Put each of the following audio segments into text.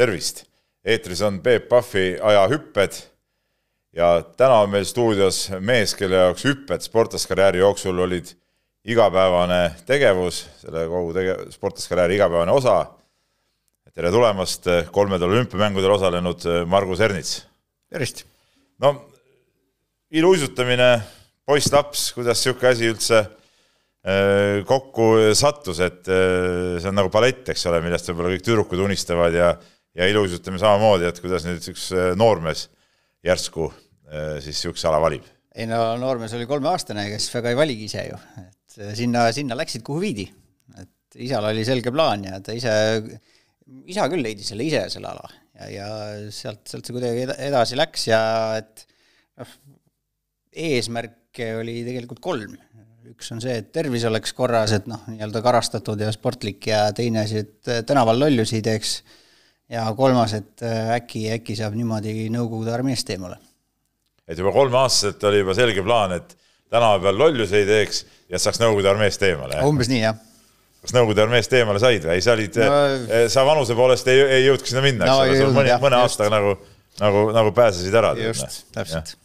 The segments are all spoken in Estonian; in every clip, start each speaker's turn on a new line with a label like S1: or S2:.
S1: tervist! eetris on Peep Pahvi ajahüpped ja täna on meil stuudios mees, kelle jaoks hüpped sportlaskarjääri jooksul olid igapäevane tegevus, selle kogu tege-, sportlaskarjääri igapäevane osa. tere tulemast kolmedel olümpiamängudel osalenud Margus Ernits!
S2: tervist!
S1: no iluuisutamine, poiss-laps, kuidas niisugune asi üldse Äh, kokku sattus, et äh, see on nagu ballett, eks ole, millest võib-olla kõik tüdrukud unistavad ja ja iluuisutame samamoodi, et kuidas nüüd üks äh, noormees järsku siis niisuguse ala valib?
S2: ei no noormees oli kolmeaastane, kes väga ei valigi ise ju, et sinna, sinna läksid, kuhu viidi. et isal oli selge plaan ja ta ise, isa küll leidis selle ise, selle ala ja, ja sealt, sealt see kuidagi edasi läks ja et noh, eesmärke oli tegelikult kolm üks on see, et tervis oleks korras, et noh, nii-öelda karastatud ja sportlik ja teine asi, et äh, tänaval lollusi ei teeks. Ja kolmas, et äh, äkki, äkki saab niimoodi Nõukogude armeest eemale.
S1: et juba kolmeaastaselt oli juba selge plaan, et tänava peal lollusi ei teeks ja saaks Nõukogude armeest eemale?
S2: umbes nii, jah
S1: kas Nõukogude armeest eemale said või? ei, sa olid no,, äh, sa vanuse poolest ei, ei jõudnud sinna minna, eks ole no,, mõne, mõne aastaga nagu, nagu, nagu pääsesid ära.
S2: just, täpselt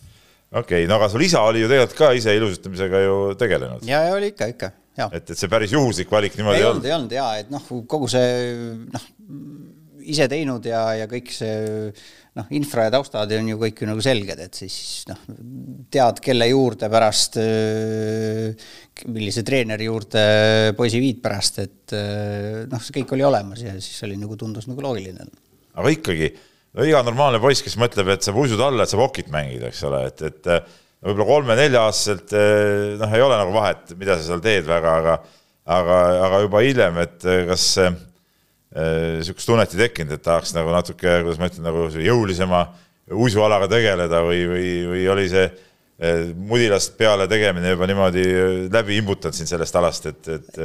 S1: okei okay,, no aga sul isa oli ju tegelikult ka ise ilusustamisega ju tegelenud.
S2: ja, ja oli ikka, ikka,
S1: ja. et, et see päris juhuslik valik niimoodi
S2: ei olnud. ei olnud ja, et noh, kogu see noh, ise teinud ja, ja kõik see noh, infra ja taustad on ju kõik ju nagu selged, et siis noh, tead, kelle juurde pärast, millise treeneri juurde poisi viid pärast, et noh, see kõik oli olemas ja siis oli nagu tundus nagu loogiline.
S1: aga ikkagi no iga normaalne poiss, kes mõtleb, et saab uisud alla, et saab hokit mängida, eks ole, et, et võib-olla kolme-nelja-aastaselt noh, ei ole nagu vahet, mida sa seal teed väga, aga aga, aga juba hiljem, et kas niisugust tunnet ei tekkinud, et tahaks nagu natuke, kuidas ma ütlen, nagu jõulisema uisualaga tegeleda või, või, või oli see Eh, mudilast peale tegemine juba niimoodi eh, läbi imbutanud sind sellest alast, et, et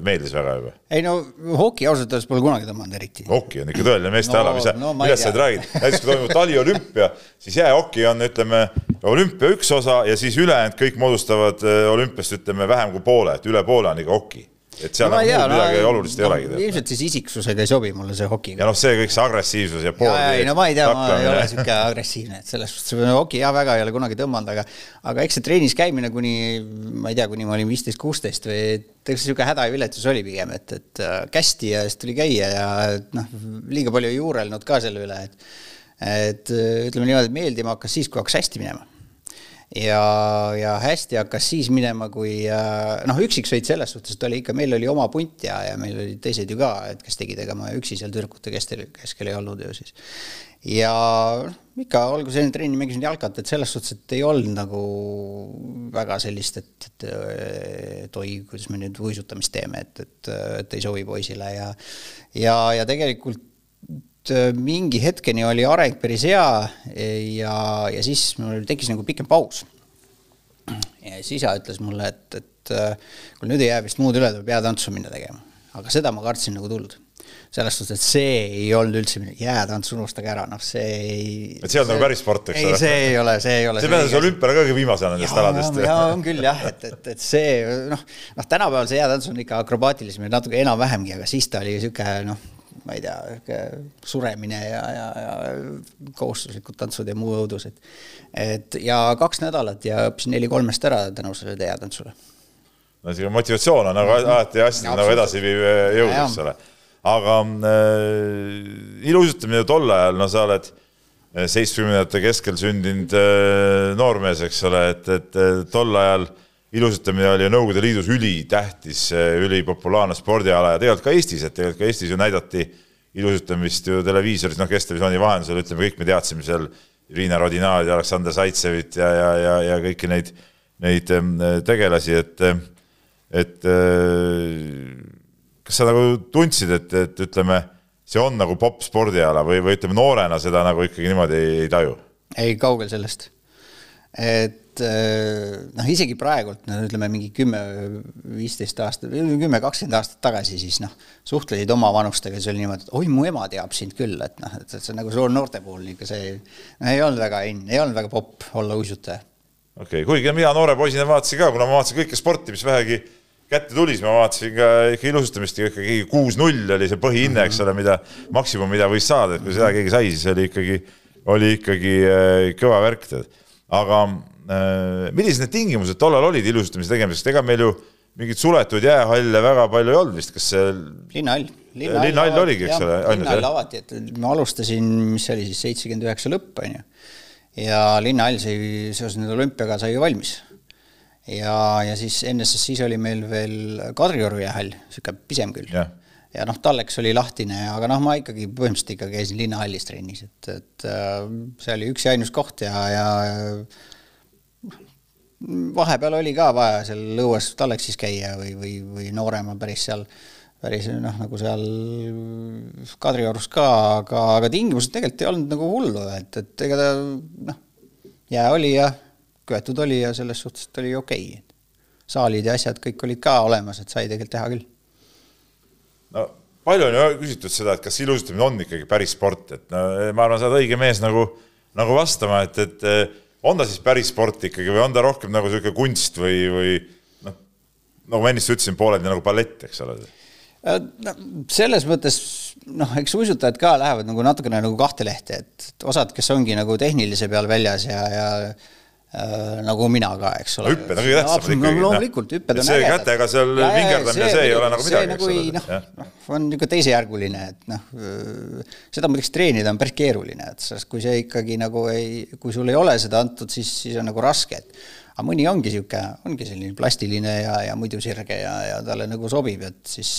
S1: meeldis väga juba?
S2: ei no hoki ausalt öeldes pole kunagi tõmmanud eriti.
S1: hoki on ikka tõeline meeste no, ala, mis sa no,, millest sa räägid? näiteks kui toimub taliolümpia, siis jäähoki on, ütleme, olümpia üks osa ja siis ülejäänud kõik moodustavad olümpiast, ütleme, vähem kui poole, et üle poole on ikka hoki et seal no, nagu tea, midagi no, olulist no, ei olegi.
S2: ilmselt siis isiksusega ei sobi mulle see hoki.
S1: ja noh, see kõik see agressiivsus ja pool.
S2: ei no ma ei tea, ma ei ole sihuke agressiivne, et selles suhtes hoki jah, väga ei ole kunagi tõmmanud, aga aga eks see trennis käimine kuni, ma ei tea, kuni ma olin viisteist, kuusteist või eks sihuke häda ja viletsus oli pigem, et, et äh, kästi ja siis tuli käia ja noh, liiga palju ei juurelnud ka selle üle, et et ütleme niimoodi, et meeldima hakkas siis, kui hakkas hästi minema ja, ja hästi hakkas siis minema, kui äh, noh, üksiksõit selles suhtes, et oli ikka, meil oli oma punt ja, ja meil olid teised ju ka, et kes tegid, ega ma üksi seal tüdrukute keskel, keskel ei olnud ju siis. ja noh, ikka olgu selline trenni mängisin jalkat, et selles suhtes, et ei olnud nagu väga sellist, et, et, et oi, kuidas me nüüd uisutamist teeme, et, et, et ei sobi poisile ja ja, ja tegelikult mingi hetkeni oli areng päris hea ja, ja siis mul tekkis nagu pikem paus. ja siis isa ütles mulle, et, et äh, kuule nüüd ei jää vist muud üle, tuleb jäätantsu minna tegema. aga seda ma kartsin nagu tuld. selles suhtes, et see ei olnud üldse midagi, jäätants unustage ära, noh, see ei.
S1: et see on nagu päris sport, eks
S2: ole? ei, see ei ole, see ei ole.
S1: see peaks olümpiale ka kõige viimasena nendest aladest.
S2: jaa, on küll jah, et, et, et see noh, noh, tänapäeval see jäätants on ikka akrobaatilisem ja natuke enam-vähemgi, aga siis ta oli niisugune noh ma ei tea, suremine ja, ja, ja kohustuslikud tantsud ja muu õudus, et et ja kaks nädalat ja õppisin neli kolmest ära tänu sellele jäätantsule.
S1: no sihuke motivatsioon on nagu alati asjadel nagu edasiviiv jõud, eks ole. aga äh, iluuisutamine tol ajal, no sa oled äh, seitsmekümnendate keskel sündinud äh, noormees, eks ole, et, et tol ajal äh, ilusutamine oli Nõukogude Liidus ülitähtis, ülipopulaarne spordiala ja tegelikult ka Eestis, et tegelikult ka Eestis ju näidati ilusutamist ju televiisoris, noh, Kesktelevisiooni vahendusel, ütleme, kõik me teadsime seal Riina Rodinaadi, Aleksandr Zaitsevit ja, ja, ja, ja kõiki neid, neid tegelasi, et, et kas sa nagu tundsid, et, et ütleme, see on nagu popp spordiala või, või ütleme, noorena seda nagu ikkagi niimoodi ei, ei taju?
S2: ei, kaugel sellest. Et äh, noh, isegi praegult, no ütleme mingi kümme, viisteist aastat, kümme, kakskümmend aastat tagasi, siis noh, suhtlesid oma vanustega, siis oli niimoodi, et oi, mu ema teab sind küll, et noh, et see on nagu suur noorte puhul niisugune see, noh, ei olnud väga in, ei olnud väga popp olla uisutaja.
S1: okei okay., kuigi mina noore poisina vaatasin ka, kuna ma vaatasin kõike sporti, mis vähegi kätte tuli, siis ma vaatasin ka ikka ilusutamist, ikkagi kuus-null oli see põhihinne, eks ole, mida maksimum, mida võis saada, et kui seda keegi sai, siis oli ikkagi, oli ikkagi äh, kõva värk, tead. Aga äh, millised need tingimused tollal olid ilusutamise tegemiseks, ega meil ju mingeid suletud jäähalle väga palju ei olnud vist, kas see
S2: linnahall.
S1: linnahall, linnahall oligi, eks ole.
S2: linnahall avati, et ma alustasin, mis see oli siis, seitsekümmend üheksa lõpp, on ju. ja linnahall sai seoses nende olümpiaga sai ju valmis. ja, ja siis NSS-is oli meil veel Kadrioru jäähall, niisugune pisem küll. Ja, noh, talleks oli lahtine, aga noh, ma ikkagi põhimõtteliselt ikka käisin linnahallis trennis, et, et äh, see oli üks ja ainus koht ja, ja vahepeal oli ka vaja seal õues Taleksis käia või, või, või nooremal päris seal, päris noh, nagu seal Kadriorus ka, aga, aga tingimused tegelikult ei olnud nagu hullu, et, et ega ta noh, jää oli ja köetud oli ja selles suhtes oli okei okay.. saalid ja asjad kõik olid ka olemas, et sai tegelikult teha küll.
S1: No palju on ju küsitud seda, et kas ilusutamine on ikkagi päris sport, et no ma arvan, sa oled õige mees nagu, nagu vastama, et, et on ta siis päris sport ikkagi või on ta rohkem nagu niisugune kunst või, või noh, nagu ma ennist ütlesin, pooleldi nagu ballett, eks ole?
S2: Äh, no selles mõttes noh, eks uisutajad ka lähevad nagu natukene nagu kahte lehte, et osad, kes ongi nagu tehnilise peal väljas ja, ja nagu mina ka, eks ole.
S1: hüpped on kõige tähtsamad ikkagi.
S2: no loomulikult, hüpped on
S1: ägedad. kätega seal vingerdamine, see ei ole nagu midagi,
S2: nagu eks ole. noh, noh, on niisugune teisejärguline, et noh, seda muideks treenida on päris keeruline, et sest kui see ikkagi nagu ei, kui sul ei ole seda antud, siis, siis on nagu raske, et aga mõni ongi niisugune, ongi selline plastiline ja, ja muidu sirge ja, ja talle nagu sobib, et siis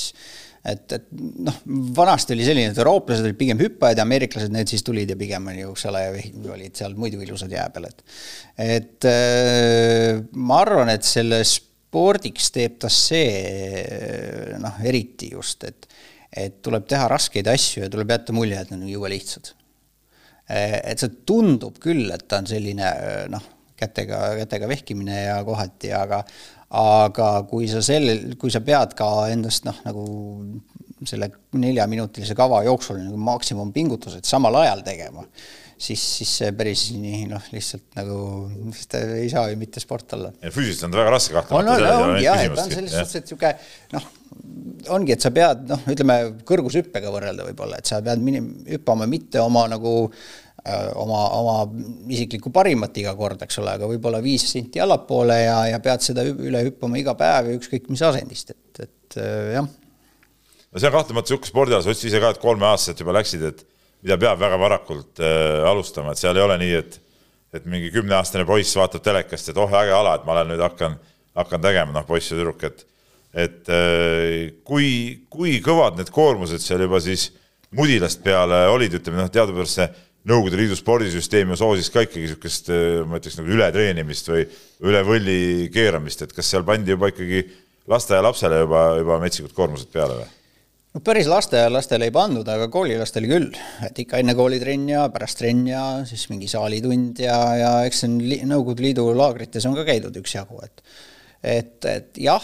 S2: et, et noh, vanasti oli selline, et eurooplased olid pigem hüppajad ja ameeriklased, need siis tulid ja pigem oli ju, eks ole, olid seal muidu ilusad jää peal, et et äh, ma arvan, et selle spordiks teeb ta see noh, eriti just, et et tuleb teha raskeid asju ja tuleb jätta mulje, et need on jube lihtsad. et see tundub küll, et ta on selline noh, kätega, kätega vehkimine ja kohati, aga aga kui sa selle, kui sa pead ka endast noh, nagu selle neljaminutilise kava jooksul nagu maksimumpingutused samal ajal tegema, siis, siis see päris nii noh, lihtsalt nagu, ei saa ju mitte sport olla.
S1: füüsiliselt on ta väga raske kahtlemata.
S2: on, on, ongi jah, et on selles suhtes, et niisugune noh, ongi, et sa pead noh, ütleme kõrgushüppega võrrelda võib-olla, et sa pead minim-, hüppama mitte oma nagu Äh, oma, oma isiklikku parimat iga kord, eks ole, aga võib-olla viis senti allapoole ja, ja pead seda üle hüppama iga päev ja ükskõik mis asendist, et, et äh, jah.
S1: no see on kahtlemata niisugune spordiala, sa ütlesid ise ka, et kolmeaastaselt juba läksid, et mida peab väga varakult äh, alustama, et seal ei ole nii, et et mingi kümneaastane poiss vaatab telekast, et oh, äge ala, et ma olen nüüd hakkan, hakkan tegema, noh, poiss ja tüdruk, et et äh, kui, kui kõvad need koormused seal juba siis mudilast peale olid, ütleme noh, teadupärast see Nõukogude Liidu spordisüsteem soosis ka ikkagi niisugust, eh, ma ütleks nagu ületreenimist või üle võlli keeramist, et kas seal pandi juba ikkagi lasteaialapsele juba, juba metsikud koormused peale või?
S2: no päris lasteaialastele ei pandud, aga koolilastele küll, et ikka enne koolitrenn ja pärast trenn ja siis mingi saalitund ja, ja eks see on Nõukogude Liidu laagrites on ka käidud üksjagu, et et, et jah,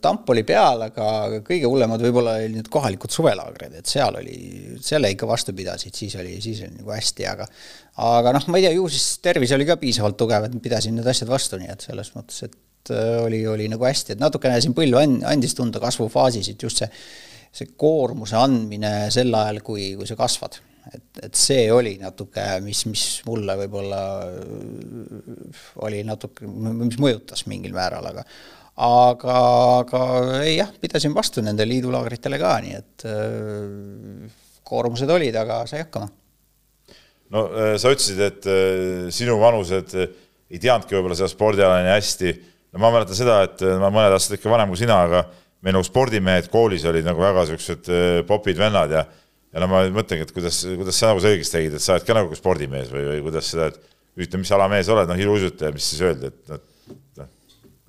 S2: tamp oli peal, aga kõige hullemad võib-olla olid need kohalikud suvelaagrid, et seal oli, selle ikka vastu pidasid, siis oli, siis oli nagu hästi, aga aga noh, ma ei tea, ju siis tervis oli ka piisavalt tugev, et pidasin need asjad vastu, nii et selles mõttes, et äh, oli, oli nagu hästi, et natukene siin põllu andis tunda kasvufaasis, et just see, see koormuse andmine sel ajal, kui, kui sa kasvad et, et see oli natuke, mis, mis mulle võib-olla äh, oli natuke, mis mõjutas mingil määral, aga aga, aga ei jah, pidasin vastu nende liidulaagritele ka, nii et äh, koormused olid, aga sai hakkama.
S1: no äh, sa ütlesid, et sinu vanused ei teadnudki võib-olla seda spordiala nii hästi. no ma mäletan seda, et ma mõned aastad ikka vanem kui sina, aga meil nagu spordimehed koolis olid nagu väga siuksed popid vennad ja ja no ma mõtlengi, et kuidas, kuidas sa nagu selgeks tegid, et sa oled ka nagu spordimees või, või kuidas seda, et küsite, mis ala mees oled, noh, iluuisutaja, mis siis öeldi, et noh, noh,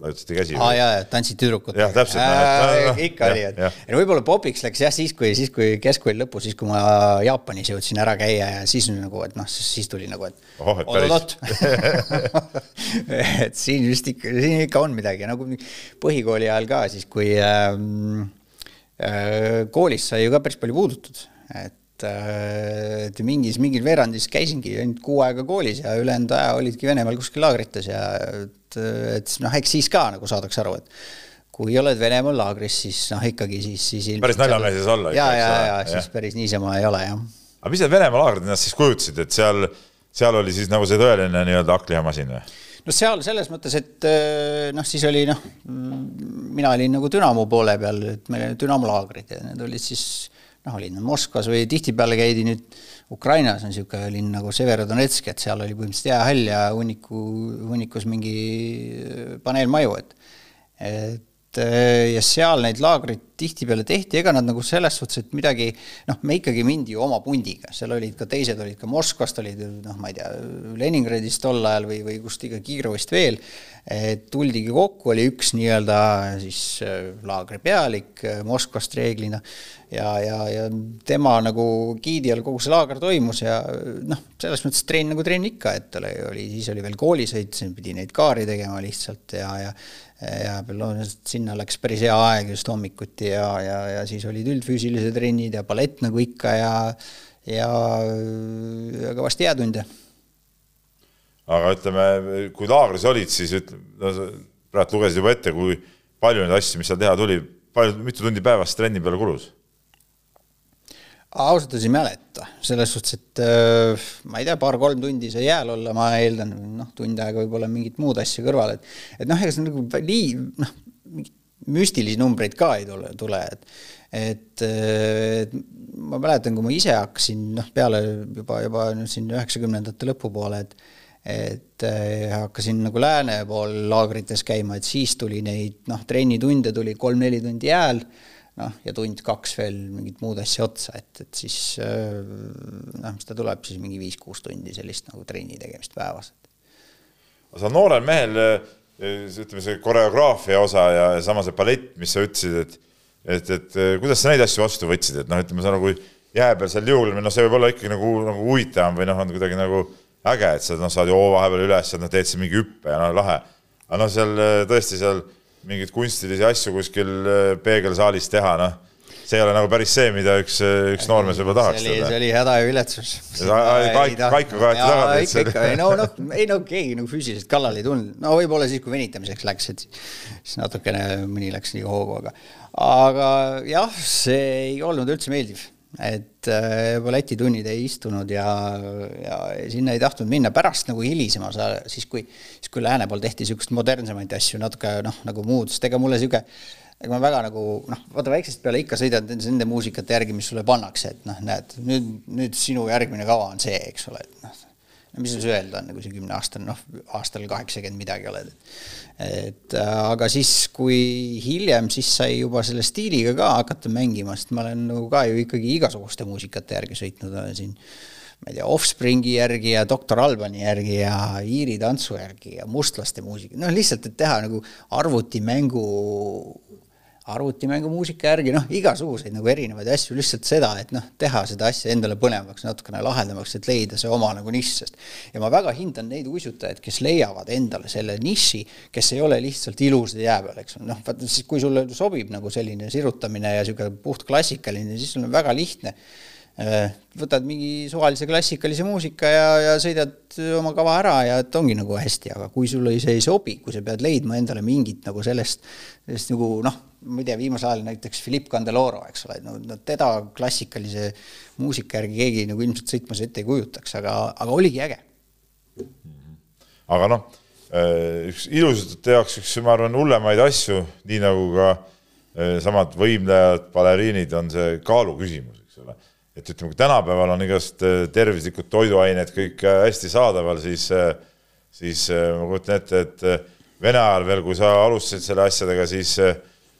S1: lajutasite käsi.
S2: aa jaa, ja tantsid tüdrukut.
S1: jah, täpselt äh,.
S2: No, ikka oli, et ja. võib-olla popiks läks jah, siis kui, siis kui keskkooli lõpus, siis kui ma Jaapanis jõudsin ära käia ja siis nagu, et noh, siis tuli nagu, et oot-oot et siin vist ikka, siin ikka on midagi, nagu põhikooli ajal ka siis, kui ähm, äh, koolis sai ju ka päris palju puudutud et, äh, et mingis, mingil veerandis käisingi ainult kuu aega koolis ja ülejäänud aja olidki Venemaal kuskil laagrites ja et, et noh, eks siis ka nagu saadakse aru, et kui oled Venemaal laagris, siis noh, ikkagi siis, siis
S1: päris naljamees ei saa olla.
S2: ja, ja, ja, ja siis päris niisama ei ole, jah.
S1: aga mis need Venemaa laagrid ennast siis kujutasid, et seal, seal oli siis nagu see tõeline nii-öelda hakklihamasin või?
S2: no seal selles mõttes, et äh, noh, siis oli noh, mina olin nagu Dünamo poole peal, et meil olid Dünamo laagrid ja need olid siis noh, olid nad Moskvas või tihtipeale käidi nüüd Ukrainas on niisugune linn nagu Severodonetsk, et seal oli põhimõtteliselt jäähall ja hunniku, hunnikus mingi paneelmaju, et et ja seal neid laagreid tihtipeale tehti, ega nad nagu selles suhtes, et midagi, noh, me ikkagi mindi ju oma pundiga, seal olid ka teised, olid ka Moskvast, olid noh, ma ei tea, Leningradist tol ajal või, või kust iga Kiirovist veel, et tuldigi kokku, oli üks nii-öelda siis äh, laagri pealik äh, Moskvast reeglina. Ja, ja, ja tema nagu giidi all kogu see laager toimus ja noh, selles mõttes trenn nagu trenn ikka, et oli, oli, siis oli veel koolisõit, siin pidi neid kaari tegema lihtsalt ja, ja ja loomulikult sinna läks päris hea aeg just hommikuti ja, ja, ja siis olid üldfüüsilised trennid ja ballett nagu ikka ja, ja, kõvasti jäätunde.
S1: aga ütleme, kui laagris olid, siis ütleme, no praegu lugesid juba ette, kui palju neid asju, mis seal teha tuli, palju, mitu tundi päevas trenni peale kulus?
S2: Ausalt öeldes ei mäleta, selles suhtes, et äh, ma ei tea, paar-kolm tundi sai jääl olla, ma eeldan, noh, tund aega võib-olla mingit muud asja kõrval, et et noh, ega see nagu nii, noh, müstilisi numbreid ka ei tule, tule, et et, et ma mäletan, kui ma ise hakkasin, noh, peale juba, juba siin üheksakümnendate lõpupoole, et et äh, hakkasin nagu lääne pool laagrites käima, et siis tuli neid, noh, trennitunde tuli kolm-neli tundi jääl noh, ja tund-kaks veel mingit muud asja otsa, et, et siis äh, noh, mis ta tuleb siis mingi viis-kuus tundi sellist nagu trenni tegemist päevas.
S1: aga sa noorel mehel, äh, ütleme, see koreograafia osa ja, ja sama see ballett, mis sa ütlesid, et et, et äh, kuidas sa neid asju vastu võtsid, et noh, ütleme sa nagu jää peal seal juulimine, noh, see võib olla ikkagi nagu, nagu huvitavam või noh, on kuidagi nagu äge, et sa noh, saad ju hoo vahepeal üles, noh, teed siin mingi hüppe ja noh, lahe. aga noh, seal tõesti seal mingeid kunstilisi asju kuskil äh, peegelsaalis teha, noh, see ei ole nagu päris see, mida üks, äh, üks noormees võib-olla tahaks.
S2: see oli, see oli häda ja viletsus.
S1: kaiku kaeti tagant.
S2: ikka, ikka, ei no, noh, ei no keegi nagu füüsiliselt kallale ei tulnud, no võib-olla siis, kui venitamiseks läks, et siis natukene mõni läks liiga hoogu, aga, aga jah, see ei olnud üldse meeldiv et äh, balletitunnid ei istunud ja, ja sinna ei tahtnud minna. Pärast nagu hilisemas, siis kui, siis kui lääne pool tehti niisuguseid modernsemaid asju, natuke noh, nagu muud, sest ega mulle niisugune ega ma väga nagu noh, vaata väiksest peale ikka sõidad nende muusikate järgi, mis sulle pannakse, et noh, näed, nüüd, nüüd sinu järgmine kava on see, eks ole, et noh, no mis siis öelda on, kui sa kümneaastane, noh, aastal kaheksakümmend midagi oled. et äh, aga siis, kui hiljem, siis sai juba selle stiiliga ka hakata mängima, sest ma olen nagu ka ju ikkagi igasuguste muusikate järgi sõitnud, olen siin ma ei tea, Offspringi järgi ja Doktor Albani järgi ja Iiri tantsu järgi ja mustlaste muusika, noh lihtsalt, et teha nagu arvutimängu arvutimängumuusika järgi, noh, igasuguseid nagu erinevaid asju, lihtsalt seda, et noh, teha seda asja endale põnevaks, natukene lahedamaks, et leida see oma nagu nišš, sest ja ma väga hindan neid uisutajaid, kes leiavad endale selle niši, kes ei ole lihtsalt ilusad jää peal, eks. Ole, noh, vaata siis, kui sulle sobib nagu selline sirutamine ja niisugune puht klassikaline, siis sul on väga lihtne. Äh, võtad mingi suvalise klassikalise muusika ja, ja sõidad oma kava ära ja et ongi nagu hästi, aga kui sulle see ei sobi, kui sa pead leidma endale mingit nagu sellest, sellest nagu noh, ma ei tea, viimasel ajal näiteks Philippe Candeloro, eks ole, no, no teda klassikalise muusika järgi keegi nagu ilmselt sõitmas ette ei kujutaks, aga, aga oligi äge.
S1: aga noh, äh, üks ilusate jaoks üks, ma arvan, hullemaid asju, nii nagu ka äh, samad võimlejad, baleriinid, on see kaalu küsimus, eks ole et ütleme, kui tänapäeval on igast äh, tervislikud toiduained kõik äh, hästi saadaval, siis, äh, siis ma kujutan ette, et Vene ajal veel, kui sa alustasid selle asjadega, siis,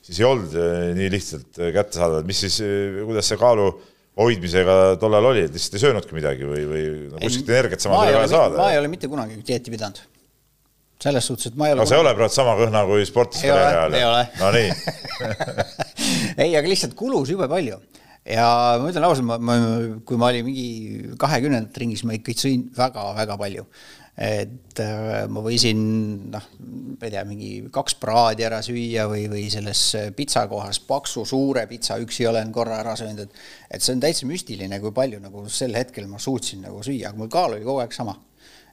S1: siis ei olnud nii lihtsalt kättesaadavad, mis siis, kuidas see kaalu hoidmisega tollal oli, et lihtsalt ei söönudki midagi või, või no, kuskilt energiat samas oli vaja saada?
S2: ma ei ole mitte kunagi dieeti pidanud. selles suhtes, et ma ei ole
S1: no sa ei ole praegu sama kõhna kui sportlaskarjääri
S2: ajal? ei ole.
S1: no nii
S2: ei, aga lihtsalt kulus jube palju ja ma ütlen ausalt, ma, ma, kui ma olin mingi kahekümnendat ringis, ma ikka sõin väga-väga palju. Et äh, ma võisin noh, ma ei tea, mingi kaks praadi ära süüa või, või selles pitsakohas paksu suure pitsa üksi olen korra ära söönud, et et see on täitsa müstiline, kui palju nagu sel hetkel ma suutsin nagu süüa, aga mul kaal oli kogu aeg sama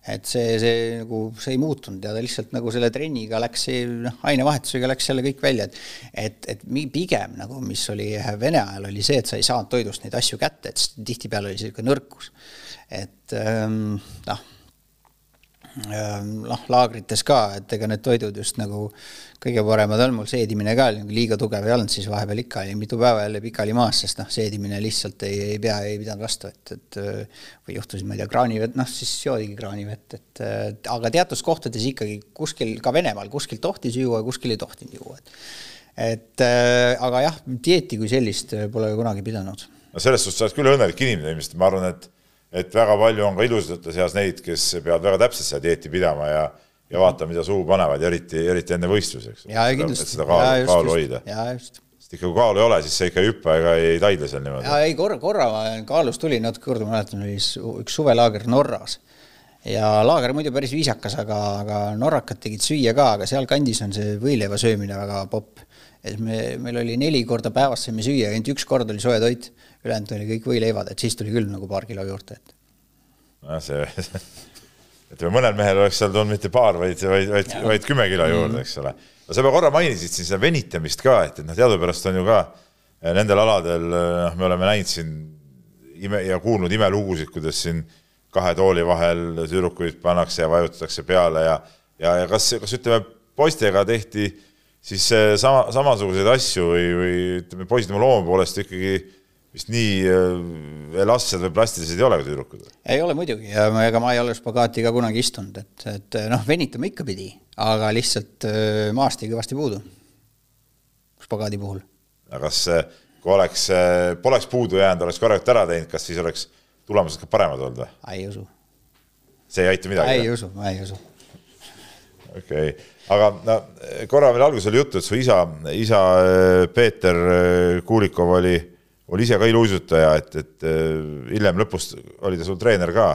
S2: et see, see nagu, see ei muutunud ja ta lihtsalt nagu selle trenniga läks, noh, ainevahetusega läks jälle kõik välja, et et, et pigem nagu, mis oli Vene ajal, oli see, et sa ei saanud toidust neid asju kätte, et tihtipeale oli niisugune nõrkus. et ähm, noh noh, laagrites ka, et ega need toidud just nagu kõige paremad on, mul seedimine ka nagu liiga tugev ei olnud, siis vahepeal ikka oli mitu päeva jälle pikali maas, sest noh, seedimine lihtsalt ei, ei pea, ei pidanud vastu, et, et või juhtusid, ma ei tea, kraanivett, noh siis joodigi kraanivett, et aga teatud kohtades ikkagi kuskil, ka Venemaal kuskil tohtis juua kuskil ei tohtinud juua, et et aga jah, dieeti kui sellist pole kunagi pidanud.
S1: no selles suhtes sa oled küll õnnelik inimene ilmselt, ma arvan, et et väga palju on ka ilusate seas neid, kes peavad väga täpselt seda dieeti pidama ja ja vaata, mida suhu panevad ja eriti, eriti enne võistlusi, eks. et seda kaalu, kaalu hoida. sest ikka kui kaalu ei ole, siis sa ikka ei hüppa ega ei, ei taidle seal niimoodi.
S2: ei korra, korra ma kaalus tulin natuke korda, ma mäletan, oli üks suvelaager Norras ja laager muidu päris viisakas, aga, aga norrakad tegid süüa ka, aga sealkandis on see võileiva söömine väga popp. et me, meil oli neli korda päevas saime süüa, ainult üks kord oli soe toit ülejäänud oli kõik võileivad, et siis tuli küll nagu paar kilo juurde, et.
S1: nojah, see, ütleme mõnel mehel oleks seal tulnud mitte paar, vaid, vaid, vaid, vaid kümme kilo mm. juurde, eks ole. no sa juba korra mainisid siin seda venitamist ka, et, et noh, teadupärast on ju ka eh, nendel aladel, eh, noh, me oleme näinud siin ime ja kuulnud imelugusid, kuidas siin kahe tooli vahel tüdrukuid pannakse ja vajutatakse peale ja, ja, ja kas, kas ütleme, poistega tehti siis eh, sama, samasuguseid asju või, või ütleme, poisid oma looma poolest ikkagi vist nii äh, elastsed või plastilised ei ole kui tüdrukud?
S2: ei ole muidugi ja ma, ega ma ei ole spagaati ka kunagi istunud, et, et noh, venitama ikka pidi, aga lihtsalt äh, maast jäi kõvasti puudu spagaadi puhul.
S1: aga kas, kui oleks, äh, poleks puudu jäänud, oleks korralikult ära teinud, kas siis oleks tulemused ka paremad olnud või?
S2: ei usu.
S1: see ei aita midagi?
S2: ei usu, ma ei usu.
S1: okei okay., aga no korra veel alguses oli juttu, et su isa, isa Peeter Kuulikov oli oli ise ka iluuisutaja, et, et äh, hiljem lõpus oli ta sul treener ka.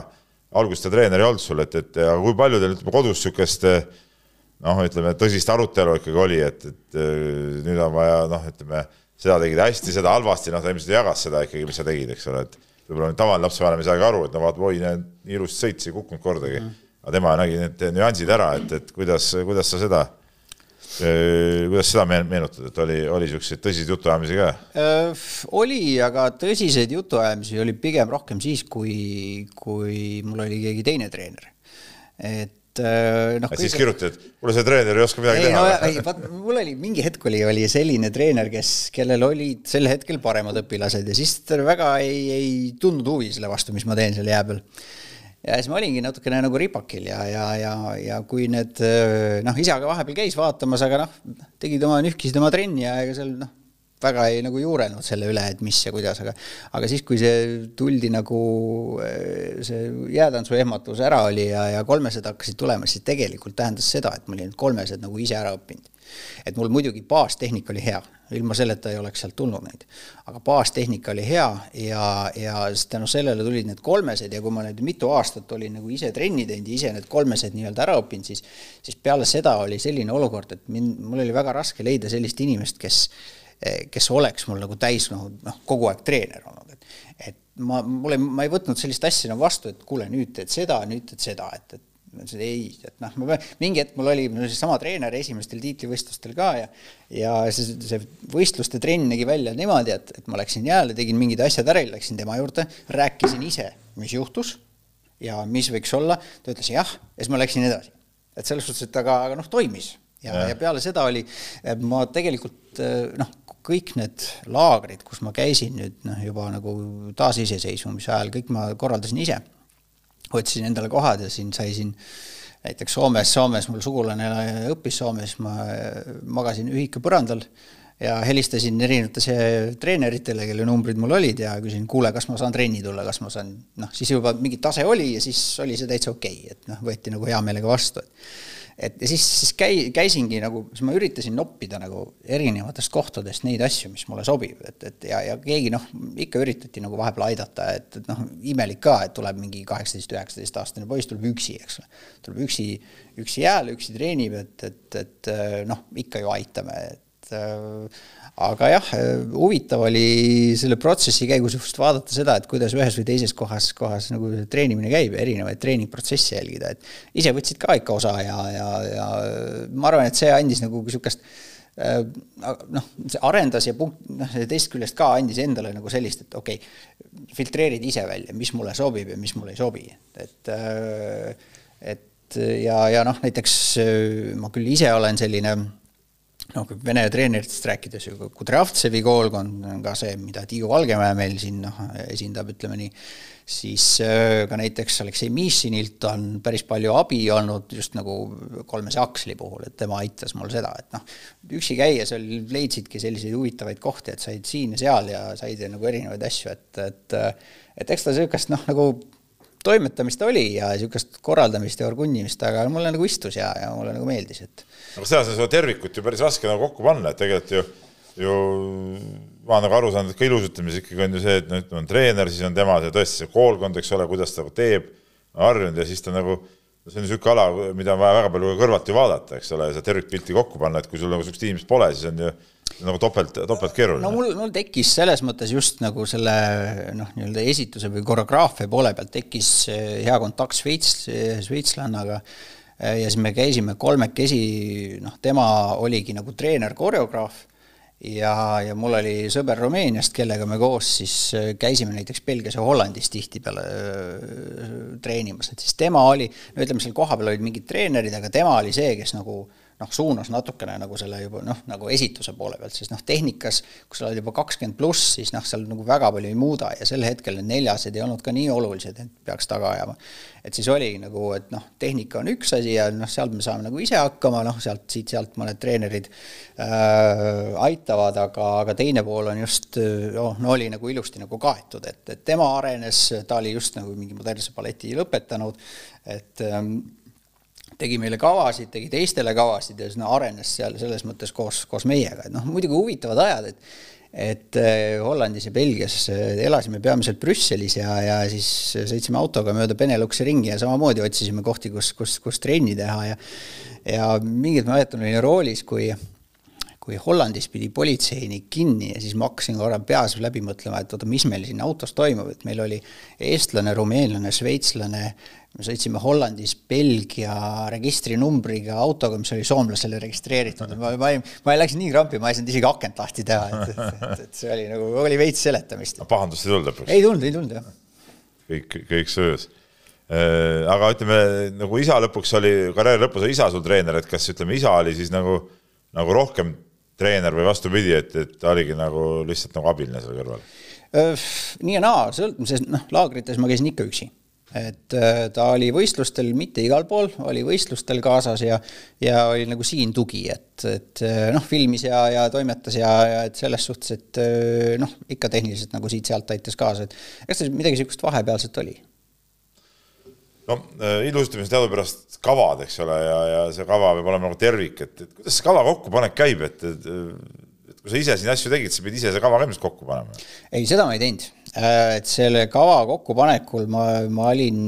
S1: alguses ta treener ei olnud sul, et, et aga kui palju teil ütleme kodus niisugust äh, noh, ütleme tõsist arutelu ikkagi oli, et, et äh, nüüd on vaja noh, ütleme seda tegid hästi, seda halvasti, noh, ta ilmselt jagas seda ikkagi, mis sa tegid, eks ole, et võib-olla tavaline lapsevanem ei saagi aru, et no vaata, oi, nii ilusti sõits, ei kukkunud kordagi mm.. aga tema nägi need nüansid ära, et, et kuidas, kuidas sa seda kuidas seda meenutad, et oli, oli niisuguseid tõsiseid jutuajamisi ka?
S2: Äh, oli, aga tõsiseid jutuajamisi oli pigem rohkem siis, kui, kui mul oli keegi teine treener. et
S1: äh, noh. siis kõige... kirjutad, kuule see treener ei oska midagi ei, teha
S2: no,. ei, vaat mul oli mingi hetk oli, oli selline treener, kes, kellel olid sel hetkel paremad õpilased ja siis ta väga ei, ei tundnud huvi selle vastu, mis ma teen seal jää peal ja siis ma olingi natukene nagu ripakil ja, ja, ja, ja kui need noh, isa ka vahepeal käis vaatamas, aga noh, tegid oma, nühkisid oma trenni ja ega seal noh, väga ei nagu juurenud selle üle, et mis ja kuidas, aga aga siis, kui see tuldi nagu see jäätantsu ehmatus ära oli ja, ja kolmesed hakkasid tulema, siis tegelikult tähendas seda, et ma olin kolmesed nagu ise ära õppinud. et mul muidugi baastehnika oli hea ilma selleta ei oleks sealt tulnud neid. aga baastehnika oli hea ja, ja tänu sellele tulid need kolmesed ja kui ma nüüd mitu aastat olin nagu ise trenni teinud ja ise need kolmesed nii-öelda ära õppinud, siis siis peale seda oli selline olukord, et mind, mul oli väga raske leida sellist inimest, kes kes oleks mul nagu täis noh, noh, kogu aeg treener olnud, et et ma, mulle, ma ei võtnud sellist asja nagu vastu, et kuule, nüüd teed seda, nüüd teed seda, et, et ma ütlesin ei, et noh, ma mingi hetk mul oli no, seesama treener esimestel tiitlivõistlustel ka ja ja see, see võistluste trenn nägi välja niimoodi, et, et ma läksin jääle, tegin mingid asjad ära, läksin tema juurde, rääkisin ise, mis juhtus ja mis võiks olla, ta ütles jah, ja siis ma läksin edasi. et selles suhtes, et aga, aga noh, toimis ja, ja., ja peale seda oli, ma tegelikult noh, kõik need laagrid, kus ma käisin nüüd noh, juba nagu taasiseseisvumise ajal, kõik ma korraldasin ise otsisin endale kohad ja siin sai siin näiteks Soomes, Soomes mul sugulane õppis Soomes, ma magasin ühika põrandal ja helistasin erinevatele treeneritele, kelle numbrid mul olid ja küsisin, kuule, kas ma saan trenni tulla, kas ma saan, noh, siis juba mingi tase oli ja siis oli see täitsa okei okay,, et noh, võeti nagu hea meelega vastu, et et ja siis, siis käi-, käisingi nagu, siis ma üritasin noppida nagu erinevatest kohtadest neid asju, mis mulle sobib, et, et ja, ja keegi noh, ikka üritati nagu vahepeal aidata, et, et noh, imelik ka, et tuleb mingi kaheksateist, üheksateist aastane poiss tuleb üksi, eks ole. tuleb üksi, üksi jääle, üksi treenib, et, et, et noh, ikka ju aitame, et äh, aga jah, huvitav oli selle protsessi käigus just vaadata seda, et kuidas ühes või teises kohas, kohas nagu treenimine käib ja erinevaid treeningprotsesse jälgida, et ise võtsid ka ikka osa ja, ja, ja ma arvan, et see andis nagu niisugust äh, noh, see arendas ja punkt, noh, teisest küljest ka andis endale nagu sellist, et okei okay,, filtreerid ise välja, mis mulle sobib ja mis mulle ei sobi, et äh, et ja, ja noh, näiteks ma küll ise olen selline noh, kui Vene treeneritest rääkides Kudrjavtsevi koolkond on ka see, mida Tiiu Valgemäe meil siin noh, esindab, ütleme nii, siis äh, ka näiteks Aleksei Mišinilt on päris palju abi olnud just nagu kolmese aksli puhul, et tema aitas mul seda, et noh, üksi käies oli, leidsidki selliseid huvitavaid kohti, et said siin ja seal ja said nagu erinevaid asju, et, et et eks ta niisugust noh, nagu toimetamist oli ja niisugust korraldamist ja orgunnimist, aga mulle nagu istus ja, ja mulle nagu meeldis, et
S1: aga on seda tervikut ju päris raske nagu kokku panna, et tegelikult ju, ju ma olen nagu aru saanud, et ka ilusutamises ikkagi on ju see, et no ütleme, on treener, siis on tema see tõesti see koolkond, eks ole, kuidas ta nagu teeb, harjunud ja siis ta nagu see on niisugune ala, mida on vaja väga palju kõrvalt ju vaadata, eks ole, seda tervikpilti kokku panna, et kui sul nagu niisugust inimest pole, siis on ju nagu topelt, topelt keeruline.
S2: no mul, mul tekkis selles mõttes just nagu selle noh, nii-öelda esituse või koreograafia poole pealt tekkis eh, hea kontakt Šveits, šveitslannaga ja siis me käisime kolmekesi, noh, tema oligi nagu treener, koreograaf ja, ja mul oli sõber Rumeeniast, kellega me koos siis äh, käisime näiteks Belgias ja Hollandis tihtipeale äh, treenimas, et siis tema oli, no ütleme, seal kohapeal olid mingid treenerid, aga tema oli see, kes nagu äh, noh, suunas natukene nagu selle juba noh, nagu esituse poole pealt, sest noh, tehnikas, kui sa oled juba kakskümmend pluss, siis noh, seal nagu väga palju ei muuda ja sel hetkel need neljased ei olnud ka nii olulised, et peaks taga ajama. et siis oli nagu, et noh, tehnika on üks asi ja noh, sealt me saame nagu ise hakkama, noh, sealt, siit-sealt mõned treenerid äh, aitavad, aga, aga teine pool on just oh, no oli nagu ilusti nagu kaetud, et, et tema arenes, ta oli just nagu mingi modernse balleti lõpetanud, et ähm, tegi meile kavasid, tegi teistele kavasid ja siis no arenes seal selles mõttes koos, koos meiega, et noh, muidugi huvitavad ajad, et et äh, Hollandis ja Belgias äh, elasime peamiselt Brüsselis ja, ja siis sõitsime autoga mööda Beneluxi ringi ja samamoodi otsisime kohti, kus, kus, kus trenni teha ja ja mingit ma mäletan, olin roolis, kui kui Hollandis pidi politseinik kinni ja siis ma hakkasin korra peas läbi mõtlema, et oota, mis meil siin autos toimub, et meil oli eestlane, rumeenlane, šveitslane, me sõitsime Hollandis Belgia registrinumbriga autoga, mis oli soomlasele registreeritud, ma, ma, ma läksin nii krampi, ma ei saanud isegi akent lahti teha, et, et, et see oli nagu, oli veits seletamist.
S1: pahandust ei tulnud lõpuks?
S2: ei tulnud, ei tulnud jah.
S1: kõik, kõik söös. Äh, aga ütleme, nagu isa lõpuks oli, karjääri lõpus oli isa sul treener, et kas ütleme, isa oli siis nagu, nagu rohkem treener või vastupidi, et, et ta oligi nagu lihtsalt nagu abiline seal kõrval?
S2: nii ja naa, sõltub, sest noh, laagrites ma käisin ikka üksi et äh, ta oli võistlustel mitte igal pool, oli võistlustel kaasas ja ja oli nagu siin tugi, et, et äh, noh, filmis ja, ja toimetas ja, ja et selles suhtes, et äh, noh, ikka tehniliselt nagu siit-sealt aitas kaasa, et eks ta midagi niisugust vahepealset oli
S1: no ilusustamises teadupärast kavad, eks ole, ja, ja see kava peab olema nagu tervik, et, et kuidas see kava kokkupanek käib, et, et, et kui sa ise siin asju tegid, sa pidid ise see kava ka ilmselt kokku panema?
S2: ei, seda ma ei teinud et selle kava kokkupanekul ma, ma olin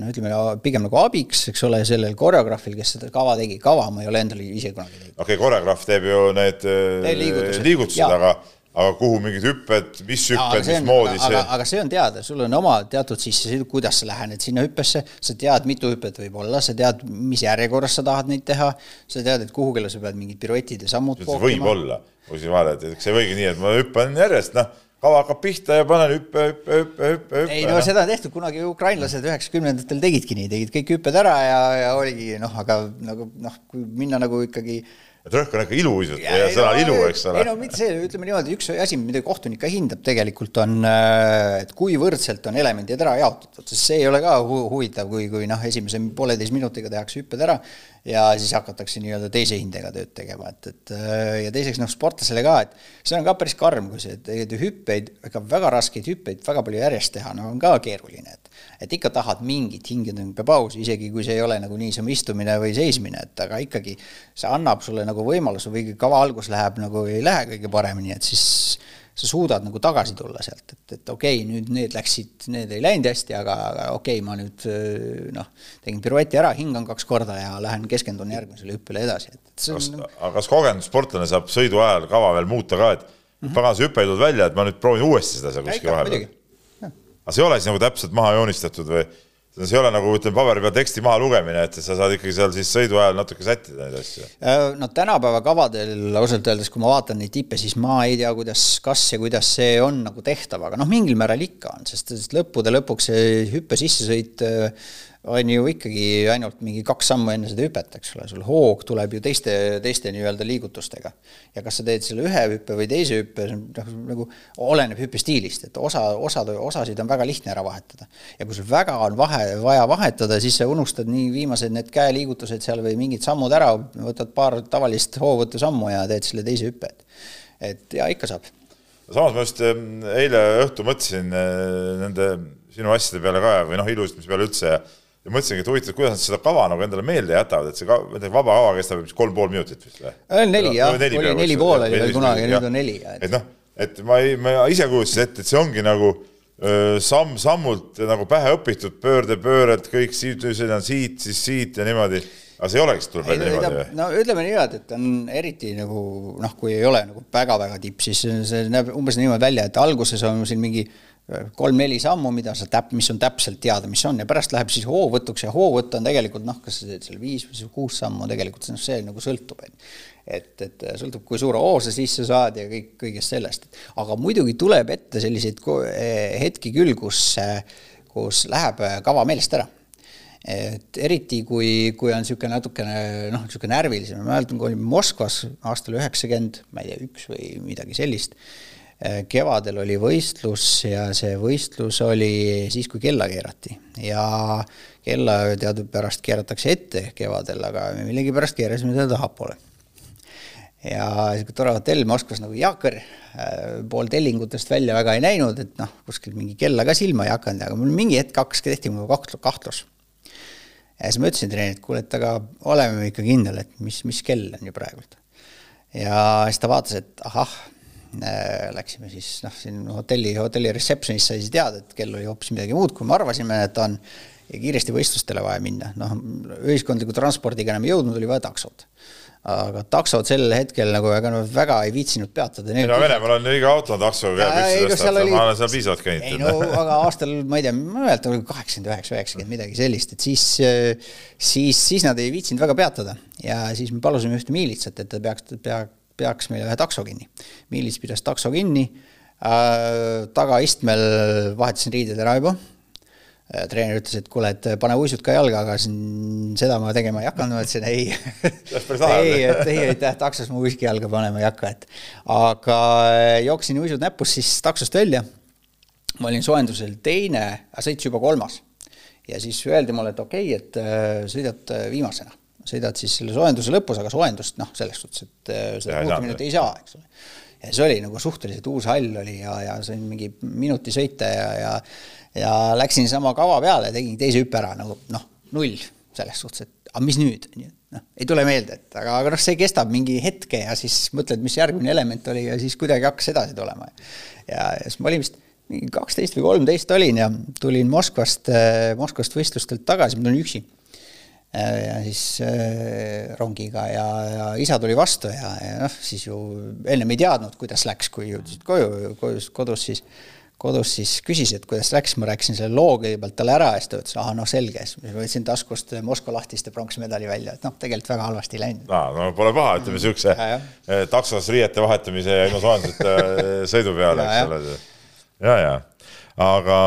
S2: no ütleme, pigem nagu abiks, eks ole, sellel koreograafil, kes seda kava tegi, kava ma ei ole endale ise kunagi teinud.
S1: okei okay,, koreograaf teeb ju need äh, liigutused, liigutused, aga aga kuhu mingid hüpped, mis hüpped, mismoodi
S2: see? aga see on teada, sul on oma teatud sissesõidu, kuidas sa lähened sinna hüppesse, sa tead, mitu hüpet võib olla, sa tead, mis järjekorras sa tahad neid teha, sa tead, et kuhugile sa pead mingid piruetid ja sammud
S1: võib olla, kui sa vaatad, et see võigi nii, et ma hüppan järjest, noh kava hakkab pihta ja panen hüppe, hüppe, hüppe, hüppe, hüppe.
S2: ei no seda on tehtud, kunagi ukrainlased üheksakümnendatel tegidki nii, tegid kõik hüpped ära ja, ja oligi noh, aga nagu noh, kui minna nagu ikkagi
S1: et rõhk on ikka iluuisud ja, ja sõna ilu, eks ole.
S2: ei no mitte see, ütleme niimoodi, üks asi, mida kohtunik ka hindab tegelikult on, et kui võrdselt on elemendid ära jaotatud, sest see ei ole ka hu huvitav, kui, kui noh, esimese pooleteist minutiga tehakse hüpped ära ja siis hakatakse nii-öelda teise hindega tööd tegema, et, et äh, ja teiseks noh, sportlasele ka, et see on ka päris karm, kui see, et hüppeid, ega väga raskeid hüppeid väga palju järjest teha, no on ka keeruline, et et ikka tahad mingit hingetõmbepausi, isegi kui see ei ole nagu niisama istumine või seismine, et aga ikkagi see annab sulle nagu võimaluse või kava algus läheb nagu ei lähe kõige paremini, et siis sa suudad nagu tagasi tulla sealt, et, et okei okay,, nüüd need läksid, need ei läinud hästi, aga, aga okei okay,, ma nüüd noh, tegin pirueti ära, hingan kaks korda ja lähen keskendun järgmisele hüppele edasi, et, et
S1: kas nagu..., aga kas kogenud sportlane saab sõidu ajal kava veel muuta ka, et mm -hmm. pagan, see hüpe ei tulnud välja, et ma nüüd proovin uuesti seda seal kuskil vahepeal? aga see ei ole siis nagu täpselt maha joonistatud või see ei ole nagu ütleme, paberi peal teksti maha lugemine, et sa saad ikkagi seal siis sõidu ajal natuke sättida neid asju.
S2: Äh, no tänapäeva kavadel ausalt öeldes, kui ma vaatan neid tippe, siis ma ei tea, kuidas, kas ja kuidas see on nagu tehtav, aga noh, mingil määral ikka on, sest lõppude lõpuks see hüppe sissesõit äh, on ju ikkagi ainult mingi kaks sammu enne seda hüpet, eks ole, sul hoog tuleb ju teiste, teiste nii-öelda liigutustega. ja kas sa teed selle ühe hüppe või teise hüppe, noh, nagu oleneb hüppestiilist, et osa, osad, osasid on väga lihtne ära vahetada. ja kui sul väga on vahe, vaja vahetada, siis sa unustad nii viimased need käeliigutused seal või mingid sammud ära, võtad paar tavalist hoovõtusammu ja teed selle teise hüppe, et et ja ikka saab.
S1: samas ma just ehm, eile õhtul mõtlesin eh, nende sinu asjade peale ka või noh, ilustamise peale üldse ja ja mõtlesingi, et huvitav, kuidas nad seda kava nagu endale meelde jätavad, et see ka, vaba kava kestab vist kolm pool minutit vist või?
S2: neli jah, oli neli pool oli veel kunagi nüüd on neli.
S1: et noh, et ma ei, ma ise kujutasin ette, et see ongi nagu samm-sammult nagu pähe õpitud, pöörde-pööred, kõik siit, siit, siis siit ja niimoodi aga see ei olegi, tuleb välja niimoodi või?
S2: no ütleme niimoodi, et on eriti nagu noh, kui ei ole nagu väga-väga tipp, siis see näeb umbes niimoodi välja, et alguses on siin mingi kolm-neli sammu, mida sa täp-, mis on täpselt teada, mis on ja pärast läheb siis hoovõtuks ja hoovõtt on tegelikult noh, kas sa teed selle viis või kuus sammu, tegelikult noh, see nagu sõltub, et et, et sõltub, kui suure hoo sa sisse saad ja kõik, kõigest sellest. aga muidugi tuleb ette selliseid hetki küll, kus, kus läheb kava meelest ära et eriti, kui, kui on niisugune natukene noh, niisugune närvilisem, ma mäletan, kui olime Moskvas aastal üheksakümmend, ma ei tea, üks või midagi sellist, Äh, kevadel oli võistlus ja see võistlus oli siis, kui kella keerati ja kella teadupärast keeratakse ette kevadel, aga millegipärast keerasime seda tahapoole. ja niisugune tore hotell Moskvas nagu Jaaker, äh, pool tellingutest välja väga ei näinud, et noh, kuskil mingi kella ka silma ei hakanud, aga mul mingi hetk hakkas, tehti mulle kahtlus. ja siis ma ütlesin treenerile, et kuule, et aga oleme ikka kindel, et mis, mis kell on ju praegult. ja siis ta vaatas, et ahah Äh, läksime siis noh, siin hotelli, hotelli reception'is sai siis teada, et kell oli hoopis midagi muud, kui me arvasime, et on. ja kiiresti võistlustele vaja minna, noh, ühiskondliku transpordiga enam ei jõudnud, oli vaja taksot aga taksod sel hetkel nagu väga, väga ei viitsinud peatada.
S1: ei no Venemaal on iga auto on taksoga käib üks tõsta, ma olen seal piisavalt käinud.
S2: ei no aga aastal, ma ei tea, ma ei mäleta, kaheksakümmend üheksa, üheksakümmend midagi sellist, et siis, siis, siis nad ei viitsinud väga peatada ja siis me palusime ühte miilitsat, et ta peaks, pea, peaks meile ühe takso kinni. Miilits pidas takso kinni äh,, tagaistmel vahetasin riided ära juba äh,. treener ütles, et kuule, et pane uisud ka jalga, aga siin seda ma tegema ei hakanud, ma ütlesin ei ei, et ei, aitäh, taksos ma uiski jalga panema ei hakka, et aga jooksin uisud näpus siis taksost välja. ma olin soojendusel teine, sõits juba kolmas ja siis öeldi mulle, et okei okay,, et äh, sõidad äh, viimasena sõidad siis selle soojenduse lõpus, aga soojendust noh, selles suhtes, et äh, seda kuutekümmet minutit ei saa, eks ole. ja see oli nagu suhteliselt uus hall oli ja, ja sain mingi minuti sõita ja, ja ja läksin sama kava peale, tegin teise hüppe ära nagu noh, null selles suhtes, et aga mis nüüd, noh, ei tule meelde, et aga, aga noh, see kestab mingi hetke ja siis mõtled, mis järgmine element oli ja siis kuidagi hakkas edasi tulema. ja, ja siis ma olin vist mingi kaksteist või kolmteist olin ja tulin Moskvast, äh, Moskvast võistlustelt tagasi, ma tulin üksi ja siis äh, rongiga ja, ja isa tuli vastu ja, ja noh, siis ju ennem ei teadnud, kuidas läks, kui jõudsid koju, kodus, kodus siis kodus siis küsis, et kuidas läks, ma rääkisin selle loo kõigepealt talle ära ja siis ta ütles, ahah, noh selge, siis ma võtsin taskust Moskva lahtiste pronksmedali välja, et noh, tegelikult väga halvasti ei läinud.
S1: no pole paha, ütleme niisuguse eh, taksos riiete vahetamise ja ilma soojenduseta sõidu peale, eks ole. ja, ja. Aga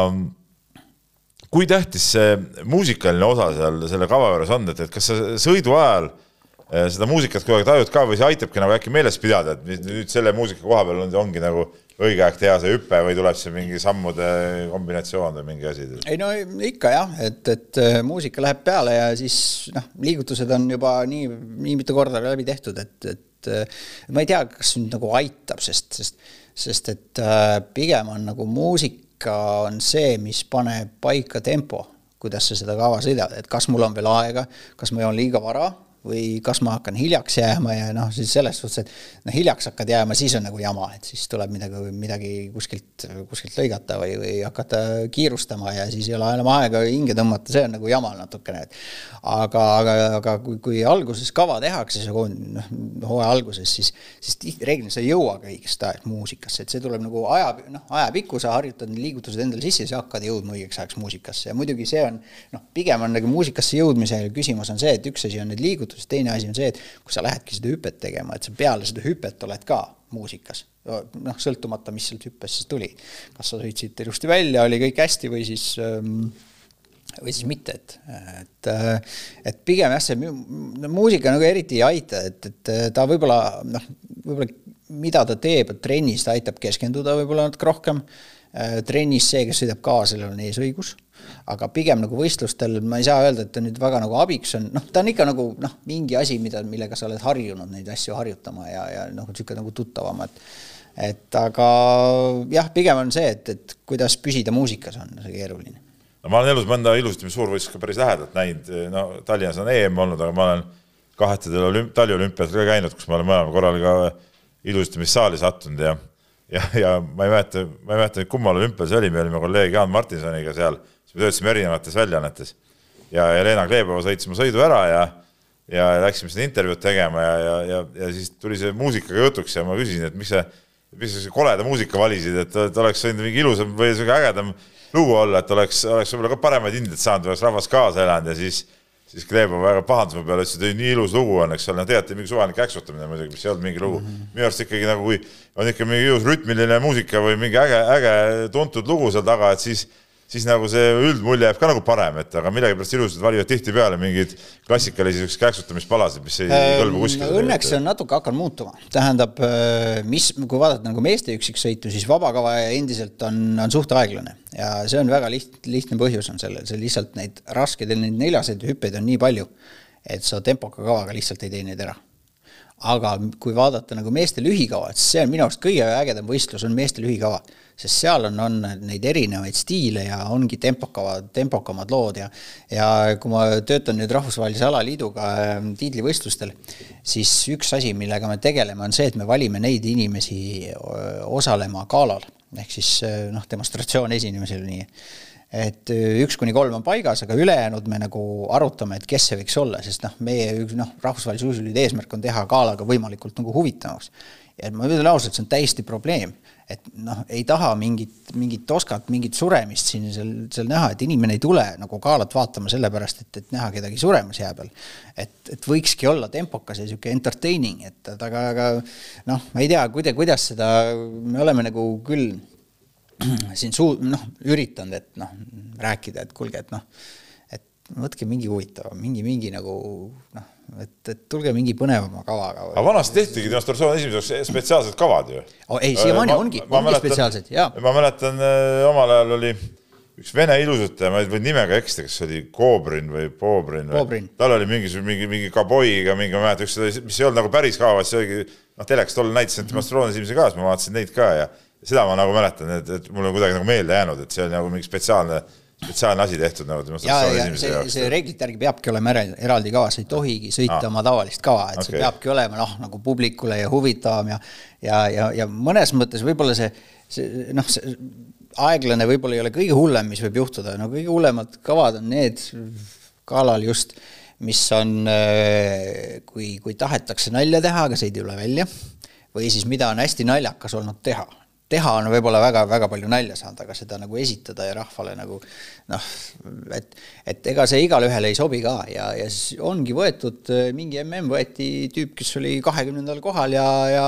S1: kui tähtis see muusikaline osa seal selle kava juures on, et, et kas sa sõidu ajal eh, seda muusikat kuidagi tajud ka või see aitabki nagu äkki meeles pidada, et nüüd selle muusika koha peal on, ongi nagu õige aeg teha see hüpe või tuleb see mingi sammude kombinatsioon või mingi asi?
S2: ei no ikka jah, et, et eh, muusika läheb peale ja siis noh, liigutused on juba nii, nii mitu korda läbi tehtud, et, et eh, ma ei tea, kas nüüd nagu aitab, sest, sest, sest et pigem on nagu muusika ikka on see, mis paneb paika tempo, kuidas sa seda kava sõidad, et kas mul on veel aega, kas ma joon liiga vara või kas ma hakkan hiljaks jääma ja noh, siis selles suhtes, et noh, hiljaks hakkad jääma, siis on nagu jama, et siis tuleb midagi, midagi kuskilt, kuskilt lõigata või, või hakata kiirustama ja siis ei ole enam aega hinge tõmmata, see on nagu jama natukene, et aga, aga, aga kui, kui alguses kava tehakse, noh, hooaja alguses, siis, siis tihti reeglina sa ei jõuagi õigest ajast muusikasse, et see tuleb nagu aja, noh, ajapikku sa harjutad need liigutused endale sisse, siis hakkad jõudma õigeks ajaks muusikasse ja muidugi see on noh, pigem on nagu muusikasse jõudmisel küsimus on see, et üks asi on need liigutused, teine asi on see, et kui sa lähedki seda hüpet tegema, et sa peale seda hüpet oled ka muusikas. noh, sõltumata, mis sealt hüppest siis tuli. kas sa sõitsid ilusti välja, oli kõik hästi või siis ähm, või siis mitte, et, et, et pigem jah, see muusika nagu eriti ei aita, et, et ta võib-olla noh, võib-olla mida ta teeb, et trennis ta aitab keskenduda võib-olla natuke rohkem. trennis see, kes sõidab kaasa, sellel on eesõigus aga pigem nagu võistlustel ma ei saa öelda, et ta nüüd väga nagu abiks on, noh, ta on ikka nagu noh, mingi asi, mida, millega sa oled harjunud neid asju harjutama ja, ja noh, niisugune nagu tuttavam, et et aga jah, pigem on see, et, et kuidas püsida muusikas, on see keeruline.
S1: no ma olen elus mõnda ilusasti suurvõistlust ka päris lähedalt näinud, no Tallinnas on EM olnud, aga ma olen kahetedel olümp-, taliolümpiadel ka käinud, kus ma olen mõlemal korral ka ilusustamissaali sattunud ja ja, ja ma ei mäleta, ma ei mäleta kummal olümpial see oli, me olime kolleeg Jaan Martinsoniga seal siis me töötasime erinevates väljaannetes. Ja Helena Kleebova sõitis mu sõidu ära ja ja läksime seda intervjuud tegema ja, ja, ja, ja siis tuli see muusikaga jutuks ja ma küsisin, et miks sa, miks sa koleda muusika valisid, et, et oleks võinud mingi ilusam või sihuke ägedam lugu olla, et oleks, oleks võib-olla ka paremaid hindeid saanud, oleks rahvas kaasa elanud ja siis siis Kleebov väga pahandus mu peale, ütles, et ei, nii ilus lugu on, eks ole, no tegelikult mingi suvaline käksutamine muidugi, mis ei olnud mingi lugu mm. -hmm. minu arust ikkagi nagu, kui on ikka mingi ilus rütmiline muusika või mingi äge, äge tuntud lugu seal taga, et siis siis nagu see üldmulje jääb ka nagu parem, et aga millegipärast ilusad valivad tihtipeale mingeid klassikalisi siukseid käksutamispalasid, mis ei äh, kõlba kuskile.
S2: Õnneks see on natuke hakanud muutuma, tähendab, äh, mis, kui vaadata nagu meeste üksiksõitu, siis vabakava endiselt on, on suht aeglane ja see on väga liht-, lihtne põhjus on sellel, see lihtsalt neid raskeid, neid neljaseid hüppeid on nii palju, et sa tempoka kavaga lihtsalt ei tee neid ära aga kui vaadata nagu meeste lühikava, et see on minu arust kõige ägedam võistlus, on meeste lühikava. sest seal on, on neid erinevaid stiile ja ongi tempokava, tempokamad lood ja ja kui ma töötan nüüd Rahvusvahelise Alaliiduga ähm, tiitlivõistlustel, siis üks asi, millega me tegeleme, on see, et me valime neid inimesi osalema galal. ehk siis noh, demonstratsioon esinemisel nii et äh, üks kuni kolm on paigas, aga ülejäänud me nagu arutame, et kes see võiks olla, sest noh, meie üks noh, rahvusvahelise uisuliidu eesmärk on teha galaga võimalikult nagu huvitavamaks. ja ma ütlen ausalt, see on täiesti probleem, et noh, ei taha mingit, mingit toskat, mingit suremist siin seal, seal näha, et inimene ei tule nagu galat vaatama sellepärast, et, et näha kedagi suremas jää peal. et, et võikski olla tempokas ja niisugune entertaining, et aga, aga noh, ma ei tea, kuida-, kuidas seda, me oleme nagu küll siin suu-, noh, üritanud, et noh, rääkida, et kuulge, et noh, et võtke mingi huvitav, mingi, mingi nagu noh, et, et tulge mingi põnevama kavaga.
S1: aga vanasti tehtigi demonstratsiooni esimeseks spetsiaalsed kavad ju
S2: oh,. ei, siiamaani ongi, ongi spetsiaalsed, jaa.
S1: ma mäletan, äh, omal ajal oli üks vene ilusutaja, ma võin nimega eksida, kas see oli Kobrin või Bobrin või tal oli mingisugune, mingi, mingi kaboiga, mingi, ma ei mäleta, üks, mis ei olnud nagu päris kaava, see oligi, noh, teleks tol näitas neid demonstratsioone esimese ka, siis ma vaatasin neid ka ja seda ma nagu mäletan, et, et mul on kuidagi nagu meelde jäänud, et see on nagu mingi spetsiaalne spetsiaalne asi tehtud nagu
S2: demonstratsiooni esimese jaoks. see reeglite järgi peabki olema eraldi kava, sa ei tohigi sõita ah. oma tavalist kava, et okay. see peabki olema noh, nagu publikule ja huvitavam ja ja, ja, ja mõnes mõttes võib-olla see, see noh, see aeglane võib-olla ei ole kõige hullem, mis võib juhtuda, no kõige hullemad kavad on need galal just, mis on, äh, kui, kui tahetakse nalja teha, aga see ei tule välja, või siis mida on hästi naljakas olnud teha teha on võib-olla väga-väga palju nalja saanud, aga seda nagu esitada ja rahvale nagu noh, et, et ega see igale ühele ei sobi ka ja, ja siis ongi võetud, mingi mm võeti tüüp, kes oli kahekümnendal kohal ja, ja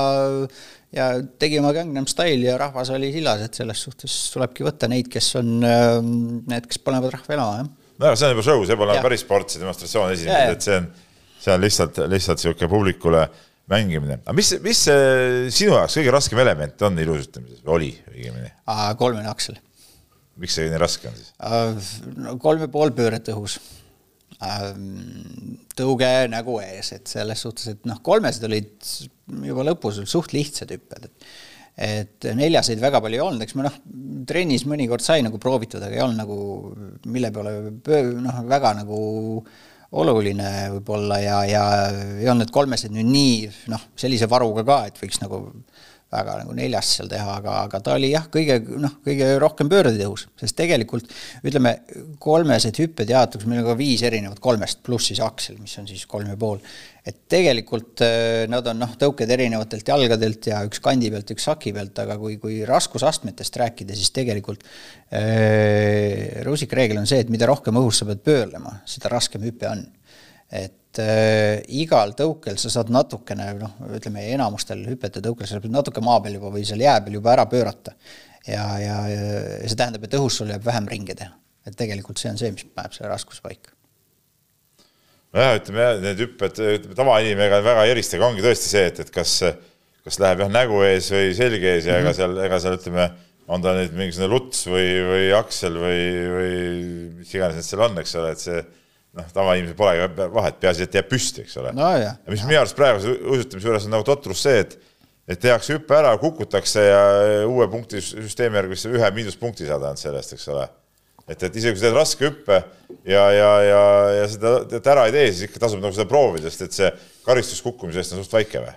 S2: ja tegi oma Gangnam Style'i ja rahvas oli sillas, et selles suhtes tulebki võtta neid, kes on need, kes panevad rahva elama, jah.
S1: nojah, see on juba show, see pole päris sport, see demonstratsioon esinemine, et see on, see on lihtsalt, lihtsalt niisugune publikule äh, mängimine, aga mis, mis sinu jaoks kõige raskem element on ilusustamises, oli õigemini?
S2: kolmene aksel.
S1: miks see nii raske on siis?
S2: no kolm ja pool pööret õhus. tõuge nägu ees, et selles suhtes, et noh, kolmesed olid juba lõpus suht lihtsad hüpped, et et neljaseid väga palju ei olnud, eks ma noh, trennis mõnikord sai nagu proovitud, aga ei olnud nagu, mille peale noh, väga nagu oluline võib-olla ja, ja ei olnud need kolmesed nüüd nii noh, sellise varuga ka, et võiks nagu väga nagu neljas seal teha, aga, aga ta oli jah, kõige noh, kõige rohkem pöördetõus, sest tegelikult ütleme, kolmesed hüpped jaotuks, meil on ka viis erinevat kolmest, pluss siis aksel, mis on siis kolm ja pool. Et tegelikult äh, nad on noh, tõuked erinevatelt jalgadelt ja üks kandi pealt, üks saki pealt, aga kui, kui raskusastmetest rääkida, siis tegelikult äh, rusikreegel on see, et mida rohkem õhus sa pead pöörlema, seda raskem hüpe on. et äh, igal tõukel sa saad natukene noh, ütleme enamustel hüpete tõukel sa saad natuke maa peal juba või seal jää peal juba ära pöörata. ja, ja, ja see tähendab, et õhus sul jääb vähem ringe teha. et tegelikult see on see, mis paneb selle raskuse paika.
S1: Nojah, ütleme jah, need hüpped, ütleme tavainimesega väga ei erista, aga ongi tõesti see, et, et kas, kas läheb jah nägu ees või selge ees ja mm -hmm. ega seal, ega seal ütleme, on ta nüüd mingisugune luts või, või aksel või, või mis iganes need seal on, eks ole, et see noh, tavainimesel polegi vahet, peaasi, et jääb püsti, eks ole
S2: no,.
S1: ja mis minu arust praeguse uisutamise juures on nagu totrus see, et et tehakse hüpe ära, kukutakse ja uue punkti süsteemi järgi vist ühe miinuspunkti saad ainult sellest, eks ole. Et, et isegi kui sa teed raske hüppe ja, ja, ja, ja seda tead ära ei tee, siis ikka tasub nagu seda proovida, sest et see karistus kukkumise eest on suht väike või?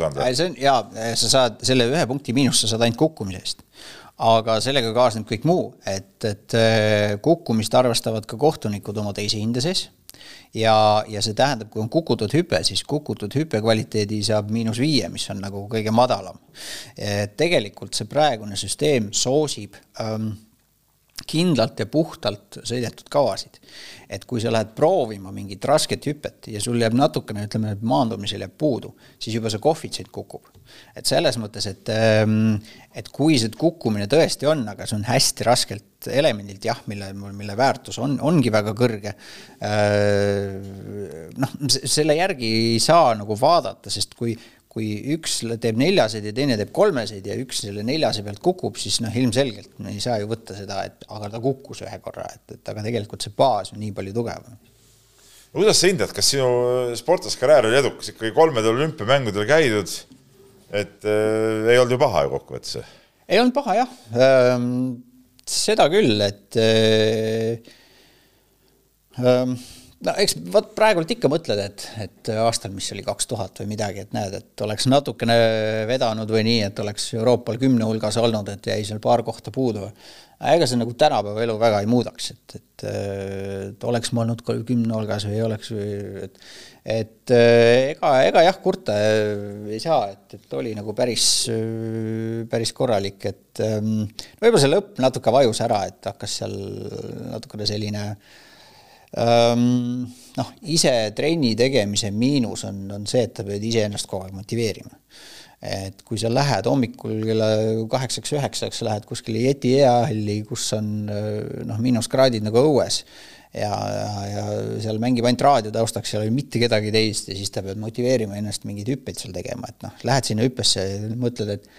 S2: saanud? see on jaa, sa saad selle ühe punkti miinust, sa saad ainult kukkumise eest aga sellega kaasneb kõik muu, et, et äh, kukkumist arvestavad ka kohtunikud oma teise hinde sees ja, ja see tähendab, kui on kukutud hüpe, siis kukutud hüpe kvaliteedi saab miinus viie, mis on nagu kõige madalam. tegelikult see praegune süsteem soosib ähm, kindlalt ja puhtalt sõidetud kavasid. et kui sa lähed proovima mingit rasket hüpet ja sul jääb natukene, ütleme, maandumisel jääb puudu, siis juba see koefitsient kukub. et selles mõttes, et, ähm, et kui see kukkumine tõesti on, aga see on hästi raskelt elemendilt jah, mille, mille väärtus on, ongi väga kõrge, äh, noh, selle järgi ei saa nagu vaadata, sest kui kui üks teeb neljaseid ja teine teeb kolmeseid ja üks selle neljase pealt kukub, siis noh, ilmselgelt me ei saa ju võtta seda, et aga ta kukkus ühe korra, et, et aga tegelikult see baas on nii palju tugevam.
S1: kuidas sa hindad, kas sinu sportlaskarjäär oli edukas, ikkagi kolmedel olümpiamängudel käidud, et äh, ei olnud ju paha ju kokkuvõttes?
S2: ei olnud paha jah ähm,, seda küll, et äh, ähm, no eks vot praegult ikka mõtled, et, et aastal, mis oli kaks tuhat või midagi, et näed, et oleks natukene vedanud või nii, et oleks Euroopal kümne hulgas olnud, et jäi seal paar kohta puudu. ega see nagu tänapäeva elu väga ei muudaks, et, et, et oleks ma olnud kümne hulgas või ei oleks või et et ega, ega jah, kurta ei saa, et, et oli nagu päris, päris korralik, et võib-olla see lõpp natuke vajus ära, et hakkas seal natukene selline äh, noh, ise trenni tegemise miinus on, on see, et sa pead iseennast kogu aeg motiveerima. et kui sa lähed hommikul kella kaheksaks-üheksaks, lähed kuskile Yeti jäähalli, kus on noh, miinuskraadid nagu õues ja, ja, ja seal mängib ainult raadio taustaks, seal ei ole mitte kedagi teist ja siis sa pead motiveerima ennast mingeid hüppeid seal tegema, et noh, lähed sinna hüppesse ja mõtled, et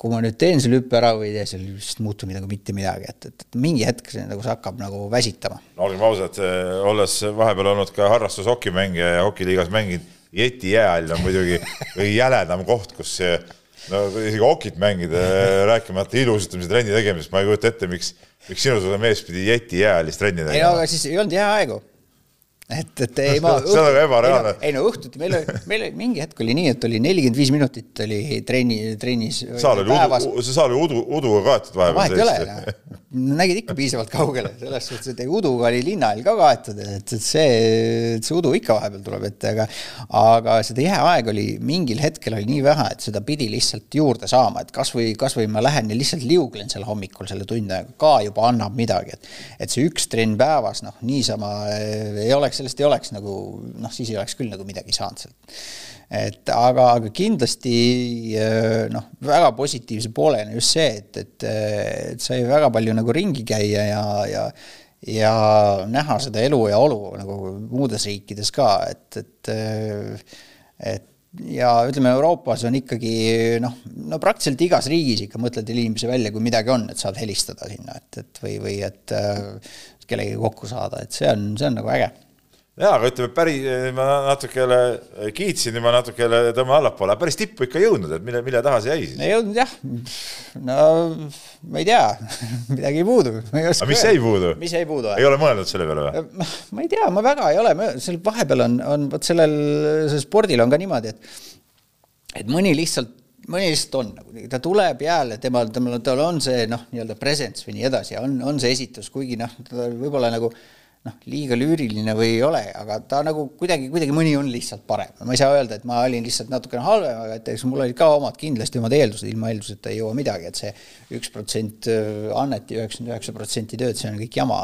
S2: kui ma nüüd teen selle hüppe ära või ei tee, seal vist muutub nagu mitte midagi, et, et, et mingi hetk see nagu see hakkab nagu väsitama.
S1: no olgem ausad, olles vahepeal olnud ka harrastushokimängija ja hokiliigas mänginud, Jeti jäähall on muidugi kõige jäledam koht, kus no isegi hokit mängida, rääkimata ilusutamise trenni tegemisest, ma ei kujuta ette, miks, miks sinusugune mees pidi Jeti jäähallis trenni tegema.
S2: ei no aga siis ei olnud jääaegu et, et ei ma
S1: see on nagu ebareaalne.
S2: ei no õhtuti meil oli, meil oli mingi hetk oli nii, et oli nelikümmend viis minutit oli trenni, trennis.
S1: saal oli udu, see saal oli udu, uduga kaetud vahepeal.
S2: vahet ei ole, nägid ikka piisavalt kaugele, selles suhtes, et uduga oli linna all ka kaetud, et, et see, see udu ikka vahepeal tuleb ette, aga aga seda jääaega oli mingil hetkel oli nii vähe, et seda pidi lihtsalt juurde saama, et kasvõi, kasvõi ma lähen ja lihtsalt liuglen seal hommikul selle tund aega, ka juba annab midagi, et et see üks trenn päevas, noh, niisama eh, ei oleks sellest ei oleks nagu noh, siis ei oleks küll nagu midagi saanud sealt. et aga, aga kindlasti äh, noh, väga positiivse poolena just see, et, et, et sai väga palju nagu ringi käia ja, ja ja näha seda elu ja olu nagu muudes riikides ka, et, et et ja ütleme, Euroopas on ikkagi noh, no praktiliselt igas riigis ikka mõtled inimese välja, kui midagi on, et saad helistada sinna, et, et või, või et äh, kellegagi kokku saada, et see on, see on nagu äge
S1: jaa, aga ütleme päris, ma natuke jälle kiitsin ja ma natuke jälle tõmban allapoole, päris tippu ikka jõudnud, et mille, mille taha see jäi siis?
S2: ei jõudnud jah, no ma ei tea midagi ei puudu.
S1: aga mis jäi puudu?
S2: mis jäi puudu?
S1: ei ole mõelnud selle peale või?
S2: ma ei tea, ma väga ei ole, seal vahepeal on, on vot sellel, sellel spordil on ka niimoodi, et et mõni lihtsalt mõni lihtsalt on nagu, ta tuleb jälle, temal, temal, tal on see noh, nii-öelda presence või nii edasi, on, on see esitus, kuigi noh, võib-olla nagu noh, liiga lüüriline või ei ole, aga ta nagu kuidagi, kuidagi mõni on lihtsalt parem. ma ei saa öelda, et ma olin lihtsalt natukene halvem, aga et eks mul olid ka omad kindlasti omad eeldused, ilma eelduseta ei jõua midagi, et see üks protsent äh, annet ja üheksakümmend üheksa protsenti tööd, see on kõik jama.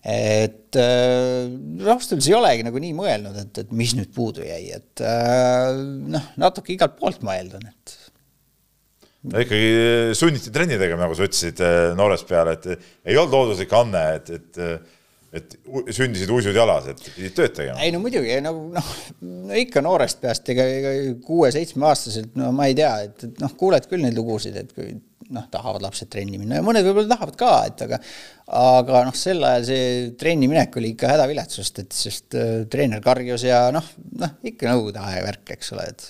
S2: et noh, ausalt öeldes ei olegi nagu nii mõelnud, et, et mis nüüd puudu jäi, et äh, noh, natuke igalt poolt ma eeldan, et
S1: no ikkagi sunniti trenni tegema, nagu sa ütlesid noorest peale, et ei olnud looduslik anne, et, et et sündisid uisud jalas, et pidid tööd tegema.
S2: ei no muidugi, nagu noh, no ikka noorest peast, ega, ega kuue-seitsmeaastaselt, no ma ei tea, et, et noh, kuuled küll neid lugusid, et kui noh, tahavad lapsed trenni minna ja mõned võib-olla tahavad ka, et aga aga noh, sel ajal see trenni minek oli ikka hädavilets, sest et, sest äh, treener karjus ja noh, noh ikka nõukogude aja värk, eks ole, et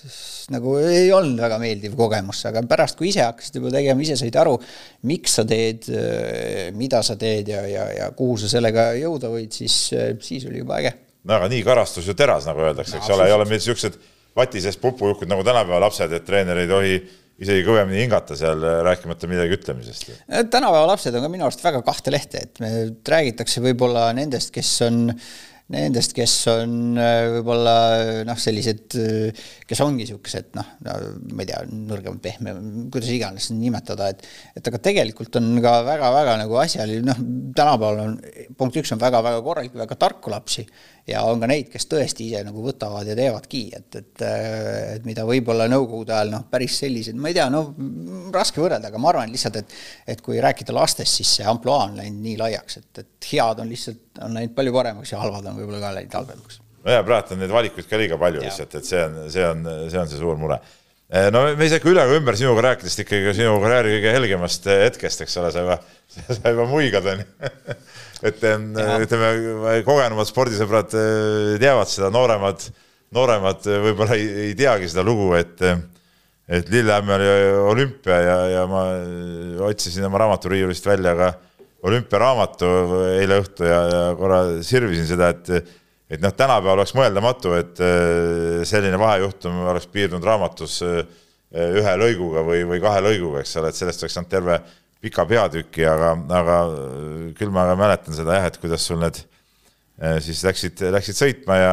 S2: nagu ei olnud väga meeldiv kogemus, aga pärast, kui ise hakkasid juba tegema, ise said aru, miks sa teed, äh, mida sa teed ja, ja, ja kuhu sa sellega jõuda võid, siis, äh, siis oli juba äge.
S1: no aga nii karastus ju teras, nagu öeldakse no,, eks ole, ei ole meil niisugused vati sees pupujuhkud nagu tänapäeva lapsed, et treener ei tohi isegi kõvemini hingata seal, rääkimata midagi ütlemisest.
S2: tänapäeva lapsed on ka minu arust väga kahte lehte, et me räägitakse võib-olla nendest, kes on nendest, kes on äh, võib-olla noh, sellised, kes ongi niisugused noh, ma ei tea, nõrgem, pehme, kuidas iganes nimetada, et et aga tegelikult on ka väga-väga nagu asjaline, noh, tänapäeval on, punkt üks on väga-väga korralik, väga tarku lapsi ja on ka neid, kes tõesti ise nagu võtavad ja teevadki, et, et, et mida võib-olla nõukogude ajal noh, päris sellised, ma ei tea, no raske võrrelda, aga ma arvan lihtsalt, et et kui rääkida lastest, siis see ampluaa on läinud nii laiaks, et, et head on lihtsalt, on läinud palju paremaks ja halvad on võib-olla ka läinud halvemaks.
S1: nojah, praegu on neid valikuid ka liiga palju ja. lihtsalt, et see on, see on, see on see suur mure no me ei saa ikka üle ega ümber sinuga rääkides ikkagi sinu karjääri kõige helgemast hetkest, eks ole, sa juba, sa juba muigad, onju et ütleme, kogenumad spordisõbrad eh, teavad seda, nooremad, nooremad eh, võib-olla ei, ei teagi seda lugu, et et Lillehammer oli olümpia ja, ja ma otsisin oma raamaturiiulist välja ka olümpiaraamatu eile õhtu ja, ja korra sirvisin seda, et et noh, tänapäeval oleks mõeldamatu, et eh, selline vahejuhtum oleks piirdunud raamatus ühe lõiguga või, või kahe lõiguga, eks ole, et sellest oleks saanud terve pika peatüki, aga, aga küll ma mäletan seda jah, et kuidas sul need siis läksid, läksid sõitma ja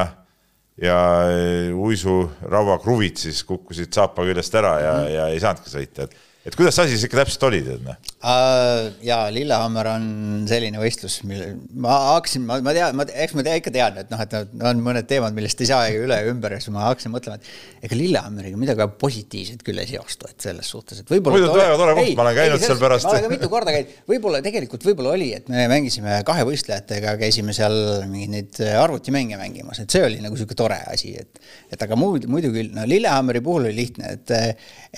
S1: ja eh, uisuraua kruvid siis kukkusid saapa küljest ära ja mm, -hmm. ja ei saanudki sõita, et et kuidas see asi siis ikka täpselt oli, tead noh
S2: uh,? jaa, Lillehammer on selline võistlus, mille ma hakkasin, ma, ma tean, ma, eks ma tea, ikka tean, et noh, et on mõned teemad, millest ei saa üle ja ümber ja siis ma hakkasin mõtlema, et ega Lillehammeriga midagi positiivset küll ei seostu, et selles suhtes, et võib-olla
S1: muidu väga tore koht, ma olen käinud ei, seal pärast.
S2: ma olen ka mitu korda käinud, võib-olla tegelikult võib-olla oli, et me mängisime kahevõistlejatega, käisime seal mingeid neid arvutimänge mängimas, et see oli nagu niisugune tore asi, et et aga muidu, muidu küll, no Lillehammeri puhul oli lihtne, et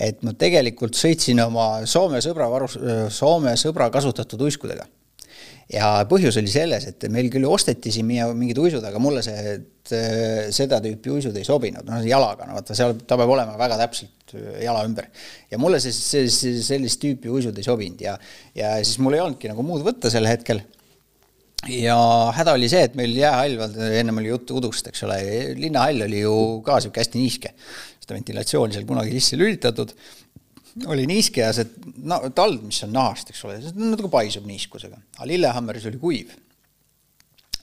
S2: et ma tegelikult sõitsin oma Soome sõbra varus, Soome sõbra kasutatud uiskudega. ja põhjus oli selles, et meil küll osteti siin mingid uisud, aga mulle see, seda tüüpi uisud ei sobinud, noh jalaga, no vaata seal ta peab olema väga täpselt jala ümber. ja mulle see, see, see, sellist tüüpi uisud ei sobinud ja, ja siis mul ei olnudki nagu muud võtta sel hetkel ja häda oli see, et meil jäähall, ennem oli juttu udust, eks ole, linnahall oli ju ka sihuke hästi niiske. seda ventilatsiooni seal kunagi sisse lülitatud oli niiske ja see no, tald, mis on nahast, eks ole, natuke paisub niiskusega, aga Lillehammeris oli kuiv.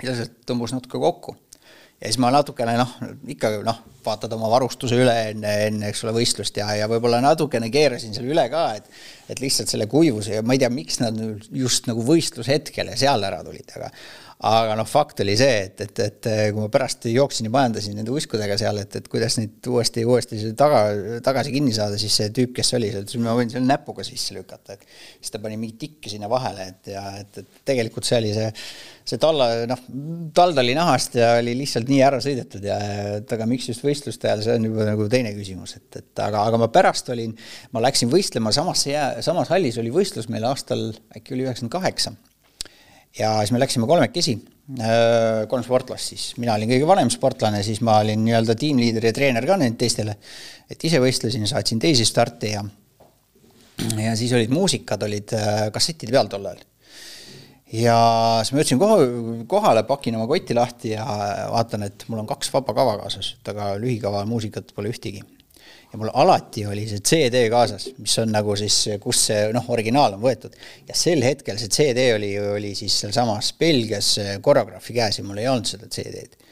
S2: ja see tõmbus natuke kokku. ja siis ma natukene noh, ikka noh, vaatad oma varustuse üle enne, enne, eks ole, võistlust ja, ja võib-olla natukene keerasin selle üle ka, et et lihtsalt selle kuivuse ja ma ei tea, miks nad just nagu võistlushetkel ja seal ära tulid, aga aga noh, fakt oli see, et, et, et kui ma pärast jooksin ja majandasin nende uiskudega seal, et, et kuidas neid uuesti, uuesti taga, tagasi kinni saada, siis see tüüp, kes oli seal, ütles, ma võin selle näpuga sisse lükata, et siis ta pani mingi tikki sinna vahele, et ja et, et tegelikult see oli see, see talla, noh, tald oli nahast ja oli lihtsalt nii ära sõidetud ja et aga miks just võistluste ajal, see on juba nagu teine küsimus, et, et aga, aga ma pärast olin, ma läksin võistlema samasse jää, samas hallis oli võistlus meil aastal äkki oli üheksakümmend kaheksa ja siis me läksime kolmekesi kolm sportlast siis, mina olin kõige vanem sportlane, siis ma olin nii-öelda tiimliider ja treener ka nüüd teistele. et ise võistlesin, saatsin teisi starte ja, ja siis olid muusikad olid kassettide peal tol ajal ja siis ma jõudsin koha, kohale, pakin oma koti lahti ja vaatan, et mul on kaks vaba kava kaasas, et aga lühikava muusikat pole ühtegi. Ja mul alati oli see CD kaasas, mis on nagu siis, kus see noh, originaal on võetud. ja sel hetkel see CD oli, oli siis sealsamas Belgias koreograafi käes ja mul ei olnud seda CD-d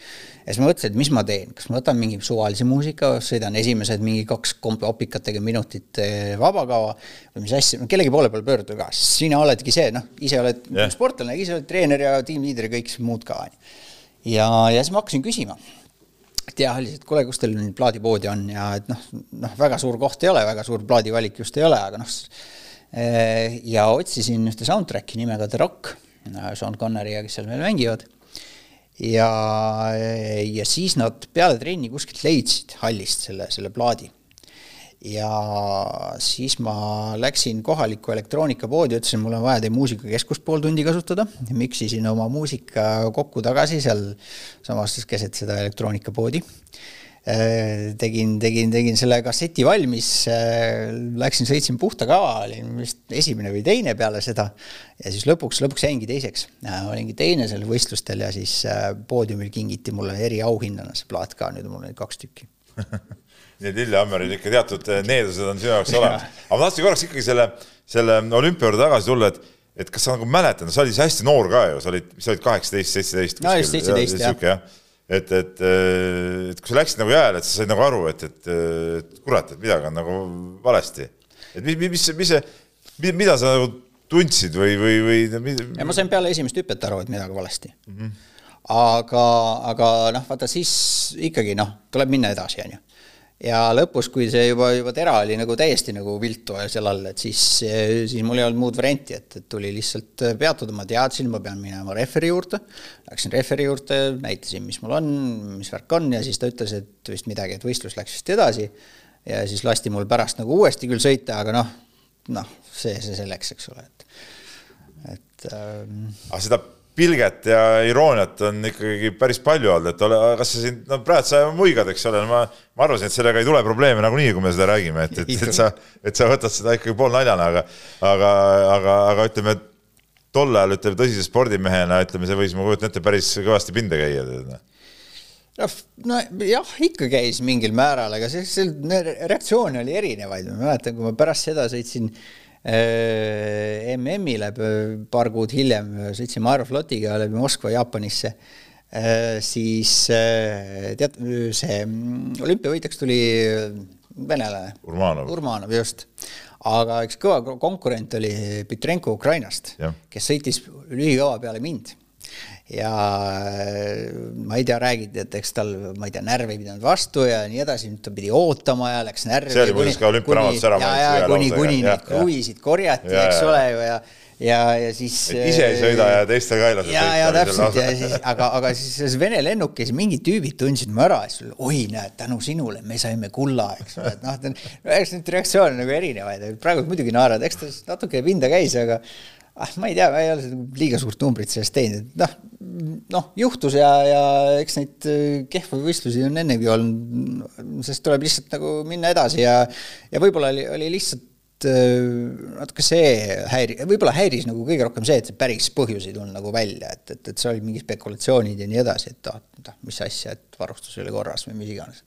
S2: ja siis ma mõtlesin, et mis ma teen, kas ma võtan mingi suvalise muusika, sõidan esimesed mingi kaks opikatega minutit eh, vabakava või mis asja, kellegi poole peal pöörduda ka, sest sina oledki see, noh, ise oled yeah. sportlane, ise oled treener ja tiimliider ja kõik muud ka, on ju. ja, ja siis ma hakkasin küsima et jah, lihtsalt kuule, kus teil nüüd plaadipoodi on ja et noh, noh, väga suur koht ei ole, väga suur plaadivalik just ei ole, aga noh, eh, ja otsisin ühte soundtrack'i nimega The Rock, Sean Connery'ga, kes seal meil mängivad ja, ja siis nad peale trenni kuskilt leidsid hallist selle, selle plaadi. Ja siis ma läksin kohalikku elektroonikapoodi, ütlesin, mul on vaja teie muusikakeskust pool tundi kasutada, miksisin oma muusika kokku tagasi seal samas keset seda elektroonikapoodi. Äh, tegin, tegin, tegin selle kasseti valmis, äh, läksin, sõitsin puhta kava, olin vist esimene või teine peale seda. Ja siis lõpuks, lõpuks jäingi teiseks. olingi teine seal võistlustel ja siis äh, poodiumil kingiti mulle eriauhinnana see plaat ka, nüüd mul oli kaks tükki
S1: nii et Lillehammeril ikka teatud needused on sinu jaoks olemas. aga ma tahtsin korraks ikkagi selle, selle olümpia juurde tagasi tulla, et et kas sa nagu mäletad, sa olid hästi noor ka ju, sa olid, sa olid, kaheksateist, seitseteist?
S2: no just seitseteist jah
S1: et, et, et kui sa läksid nagu jääle, et sa said nagu aru, et, et, et kurat, et midagi on nagu valesti. et mis, mis, mis see, mida sa nagu tundsid või, või, või?
S2: ja ma sain peale esimest hüpet aru, et midagi valesti mm. -hmm. aga, aga noh, vaata siis ikkagi noh, tuleb minna edasi, on ju ja lõpus, kui see juba, juba tera oli nagu täiesti nagu viltu seal all, et siis, siis mul ei olnud muud varianti, et, et tuli lihtsalt peatuda, ma teadsin, ma pean minema referi juurde. Läksin referi juurde, näitasin, mis mul on, mis värk on ja siis ta ütles, et vist midagi, et võistlus läks vist edasi. ja siis lasti mul pärast nagu uuesti küll sõita, aga noh, noh, see, see selleks, eks ole, et, et ähm....
S1: aga seda pilget ja irooniat on ikkagi päris palju olnud, et ole, kas sa siin, no praegu sa muigad, eks ole, ma, ma arvasin, et sellega ei tule probleeme nagunii, kui me seda räägime, et, et, et sa, et sa võtad seda ikkagi poolnaljana, aga, aga, aga, aga ütleme, tol ajal ütleme tõsise spordimehena, ütleme, see võis, ma kujutan ette, päris kõvasti pinda käia.
S2: noh, nojah, ikka käis mingil määral, aga see, see reaktsioone oli erinevaid, ma mäletan, kui ma pärast seda sõitsin Äh, MM-ile paar kuud hiljem sõitsime Aeroflotiga läbi Moskva Jaapanisse, äh, siis äh, tead, see mm, olümpiavõitjaks tuli venelane.
S1: Urmanov.
S2: Urmanov, just. aga üks kõva konkurent oli Petrenko Ukrainast, kes sõitis lühikõva peale mind ja äh, ma ei tea, räägiti, et eks tal, ma ei tea, närv ei pidanud vastu ja nii edasi, nüüd ta pidi ootama ja läks närvi.
S1: see oli muuseas ka olümpiaraamatus ära
S2: mainitud. kuni, kuni neid kruviisid korjati, eks ole ju, ja ja, ja siis.
S1: ise ei sõida ja teiste ka ei lase
S2: ja, ja täpselt ja siis, aga, aga siis selles Vene lennukis mingid tüübid tundsid mu ära, siis oi, näed, tänu sinule me saime kulla, eks ole, et noh, eks neid reaktsioone nagu erinevaid, praegu muidugi naerad, eks ta natuke pinda käis, aga ah, ma ei tea, ma ei ole liiga suurt numbrit sellest teinud, et noh, noh, juhtus ja, ja eks neid äh, kehvu võistlusi on ennegi olnud, sest tuleb lihtsalt nagu minna edasi ja, ja võib-olla oli, oli lihtsalt äh, natuke see häiri-, võib-olla häiris nagu kõige rohkem see, et see päris põhjus ei tulnud nagu välja, et, et, et seal olid mingid spekulatsioonid ja nii edasi, et ah, noh, mis asja, et varustus ei ole korras või mis iganes.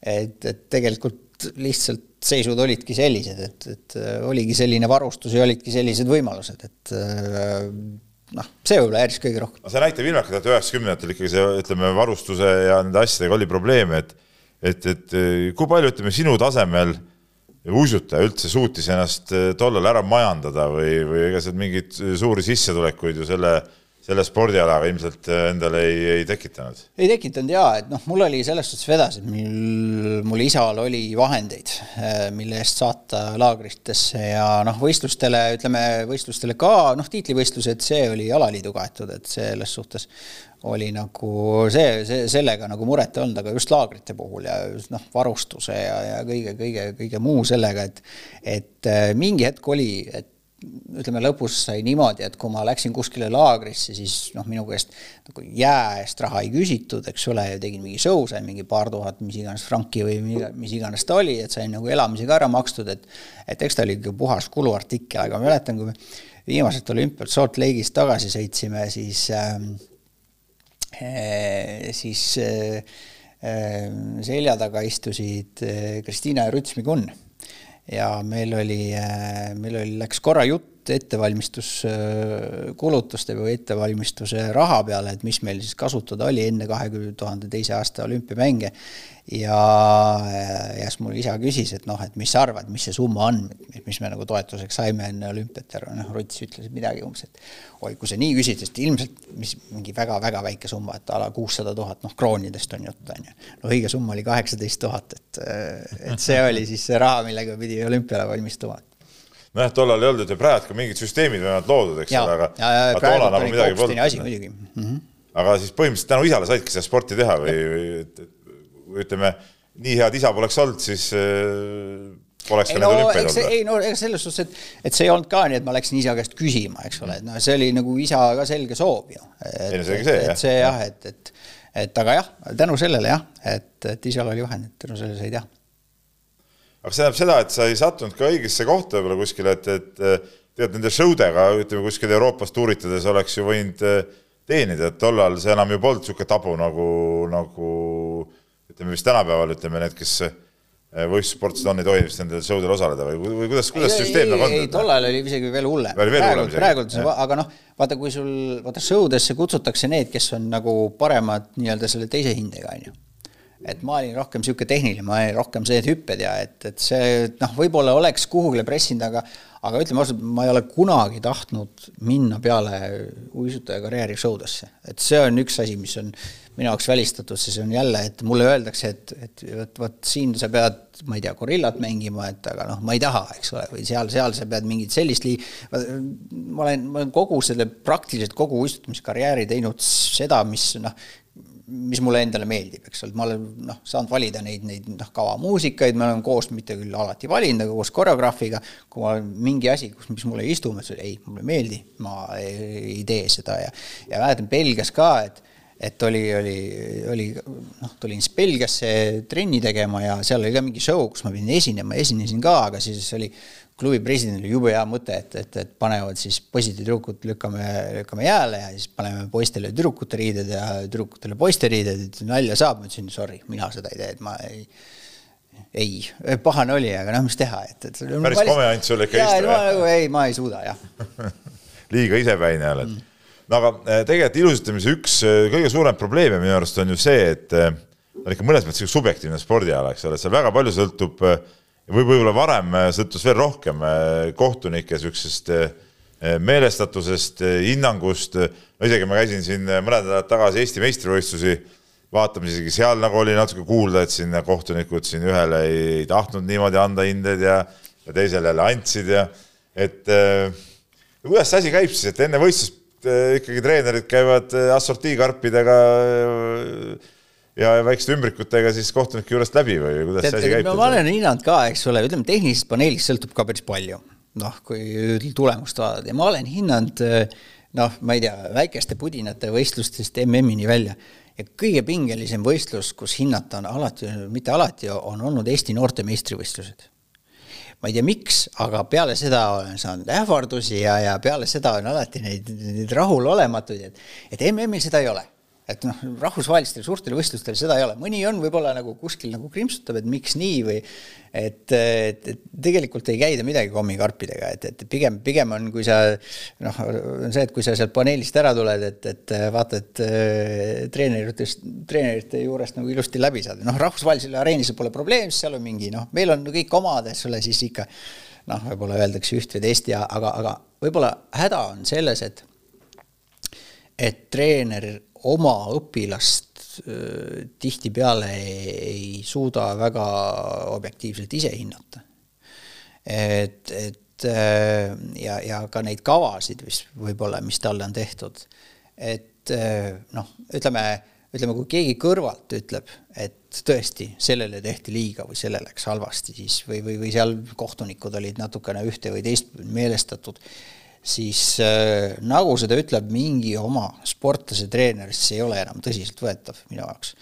S2: et, et tegelikult lihtsalt seisud olidki sellised, et, et äh, oligi selline varustus ja olidki sellised võimalused, et äh, noh, see võib-olla häiris kõige rohkem.
S1: see näitab ilmekalt, et üheksakümnendatel ikkagi see, ütleme, varustuse ja nende asjadega oli probleeme, et et, et kui palju, ütleme, sinu tasemel uisutaja üldse suutis ennast tollal ära majandada või, või ega seal mingeid suuri sissetulekuid ju selle selle spordialaga ilmselt äh, endale ei, ei tekitanud?
S2: ei tekitanud jaa, et noh, mul oli selles suhtes vedas, et mul, mul isal oli vahendeid, äh, mille eest saata laagritesse ja noh, võistlustele, ütleme võistlustele ka, noh, tiitlivõistlused, see oli alaliidu kaetud, et selles suhtes oli nagu see, see, sellega nagu muret ei olnud, aga just laagrite puhul ja noh, varustuse ja, ja kõige, kõige, kõige muu sellega, et et äh, mingi hetk oli, et ütleme, lõpus sai niimoodi, et kui ma läksin kuskile laagrisse, siis noh, minu käest nagu jää eest raha ei küsitud, eks ole, ja tegin mingi show, sain mingi paar tuhat, mis iganes franki või mis iganes ta oli, et sain nagu elamise ka ära makstud, et et eks ta oli ikka puhas kuluartikkel, aga ma mäletan, kui me viimaselt olümpialt Salt Lake'ist tagasi sõitsime, siis äh, siis äh, selja taga istusid Kristiina ja Ruts Migun ja meil oli, äh, meil oli, läks korra jutt ettevalmistuskulutuste äh, või ettevalmistuse raha peale, et mis meil siis kasutada oli enne kahekümne tuhande teise aasta olümpiamänge. ja, ja siis mul isa küsis, et noh, et mis sa arvad, mis see summa on, mis me nagu toetuseks saime enne olümpiat ja noh, Ruts ütles midagi umbes, et oi, kui sa nii küsid, sest ilmselt mis mingi väga-väga väike summa, et a la kuussada tuhat, noh, kroonidest on jutt, on ju. no õige summa oli kaheksateist tuhat, et, et see oli siis see raha, millega pidi olümpiale valmistuma
S1: nojah, tollal ei olnud ju praegu mingid süsteemid vähemalt loodud, eks ole, aga,
S2: nagu mm. -hmm.
S1: aga siis põhimõtteliselt tänu isale saidki seda sporti teha või, või, ütleme, nii head isa poleks olnud, siis äh, poleks ka no, olümpiad olnud.
S2: ei no ega selles suhtes, et, et see ei olnud ka nii, et ma läksin isa käest küsima, eks ole, et noh, see oli nagu isa ka selge soov ju.
S1: ei no see oli see
S2: jah. et see jah, et, et, et aga jah, tänu sellele jah, et, et isal oli vahend, et tänu sellele sai teha
S1: aga see tähendab seda, et sa ei sattunud ka õigesse kohta võib-olla kuskile, et, et tegelikult nende show dega, ütleme kuskil Euroopas tuuritades oleks ju võinud eh, teenida, et tollal see enam ju polnud niisugune tabu nagu, nagu ütleme vist tänapäeval, ütleme need, kes eh, võistlussportlased on, ei tohi vist nendel show del osaleda või, või kuidas, kuidas ei, süsteem nagu on?
S2: ei, tollal oli isegi veel hullem. praegu, praegu, aga noh, vaata, kui sul, vaata show desse kutsutakse need, kes on nagu paremad nii-öelda selle teise hindega, on ju et ma olin rohkem niisugune tehniline, ma olin rohkem see, et hüpped ja et, et see noh, võib-olla oleks kuhugile pressinud, aga aga ütleme ausalt, ma ei ole kunagi tahtnud minna peale uisutaja karjääri show desse, et see on üks asi, mis on minu jaoks välistatud, see on jälle, et mulle öeldakse, et, et vot, vot siin sa pead, ma ei tea, gorillat mängima, et aga noh, ma ei taha, eks ole, või seal, seal sa pead mingit sellist lii-, ma olen, ma olen kogu selle, praktiliselt kogu uistutamiskarjääri teinud seda, mis noh, mis mulle endale meeldib, eks ole, ma olen noh, saanud valida neid, neid noh, kavamuusikaid, me oleme koos, mitte küll alati valinud, aga koos koreograafiga, kui ma mingi asi, kus, mis mulle ei istu, ma ütlesin, ei, mulle ei meeldi, ma ei, ei tee seda. Ja ja mäletan Belgias ka, et et oli, oli, oli noh, tulin siis Belgiasse trenni tegema ja seal oli ka mingi show, kus ma pidin esinema, esinesin ka, aga siis oli klubi presidendil jube hea mõte, et, et, et panevad siis poisid ja tüdrukud lükkame, lükkame jääle ja siis paneme poistele tüdrukute riided ja tüdrukutele poiste riided, et nalja saab, ma ütlesin sorry, mina seda ei tee, et ma ei ei, pahane oli, aga noh, mis teha, et, et.
S1: päris kome ainult sulle ikka
S2: istu, jah? nagu ei, ma ei suuda, jah
S1: liiga isepäine oled mm.. no aga eh, tegelikult ilusatamise üks eh, kõige suurem probleem minu arust on ju see, et eh, ta on ikka mõnes mõttes subjektiivne spordiala, eks ole, seal väga palju sõltub äh, võib-olla varem äh, sõltus veel rohkem äh, kohtunike niisugusest äh, meelestatusest, hinnangust, no isegi ma käisin siin mõned nädalad tagasi Eesti meistrivõistlusi vaatamas, isegi seal nagu oli natuke kuulda, et siin kohtunikud siin ühele ei, ei tahtnud niimoodi anda hindeid ja, ja teisele jälle andsid ja et kuidas see asi käib siis, et enne võistlust ikkagi treenerid käivad assortiikarpidega ja väikeste ümbrikutega siis kohtunike juurest läbi või kuidas see asi käib?
S2: no ma olen hinnanud ka, eks ole, ütleme tehnilisest paneelist sõltub ka päris palju, noh, kui tulemust vaadata. Ja ma olen hinnanud noh, ma ei tea, väikeste pudinate võistlustest MM-ini välja. Ja kõige pingelisem võistlus, kus hinnata on alati, mitte alati, on olnud Eesti noorte meistrivõistlused. Ma ei tea, miks, aga peale seda olen saanud ähvardusi ja, ja peale seda on alati neid, neid rahulolematuid, et, et MM-il seda ei ole et noh, rahvusvahelistel suurtel võistlustel seda ei ole, mõni on võib-olla nagu kuskil nagu krimpsutab, et miks nii või et, et, et tegelikult ei käida midagi kommikarpidega, et, et pigem, pigem on, kui sa noh, on see, et kui sa sealt paneelist ära tuled, et, et vaata, et äh, treeneritest, treenerite juurest nagu ilusti läbi saad, noh, rahvusvahelisel areenil see pole probleem, sest seal on mingi noh, meil on kõik omad, eks ole, siis ikka noh, võib-olla öeldakse üht või teist ja aga, aga võib-olla häda on selles, et et treener oma õpilast tihtipeale ei, ei suuda väga objektiivselt ise hinnata. et, et ja, ja ka neid kavasid, mis võib-olla, mis talle on tehtud, et noh, ütleme, ütleme, kui keegi kõrvalt ütleb, et tõesti, sellele tehti liiga või sellele läks halvasti, siis või, või, või seal kohtunikud olid natukene ühte või teist meelestatud siis äh, nagu seda ütleb mingi oma sportlase treener, siis see ei ole enam tõsiseltvõetav minu jaoks.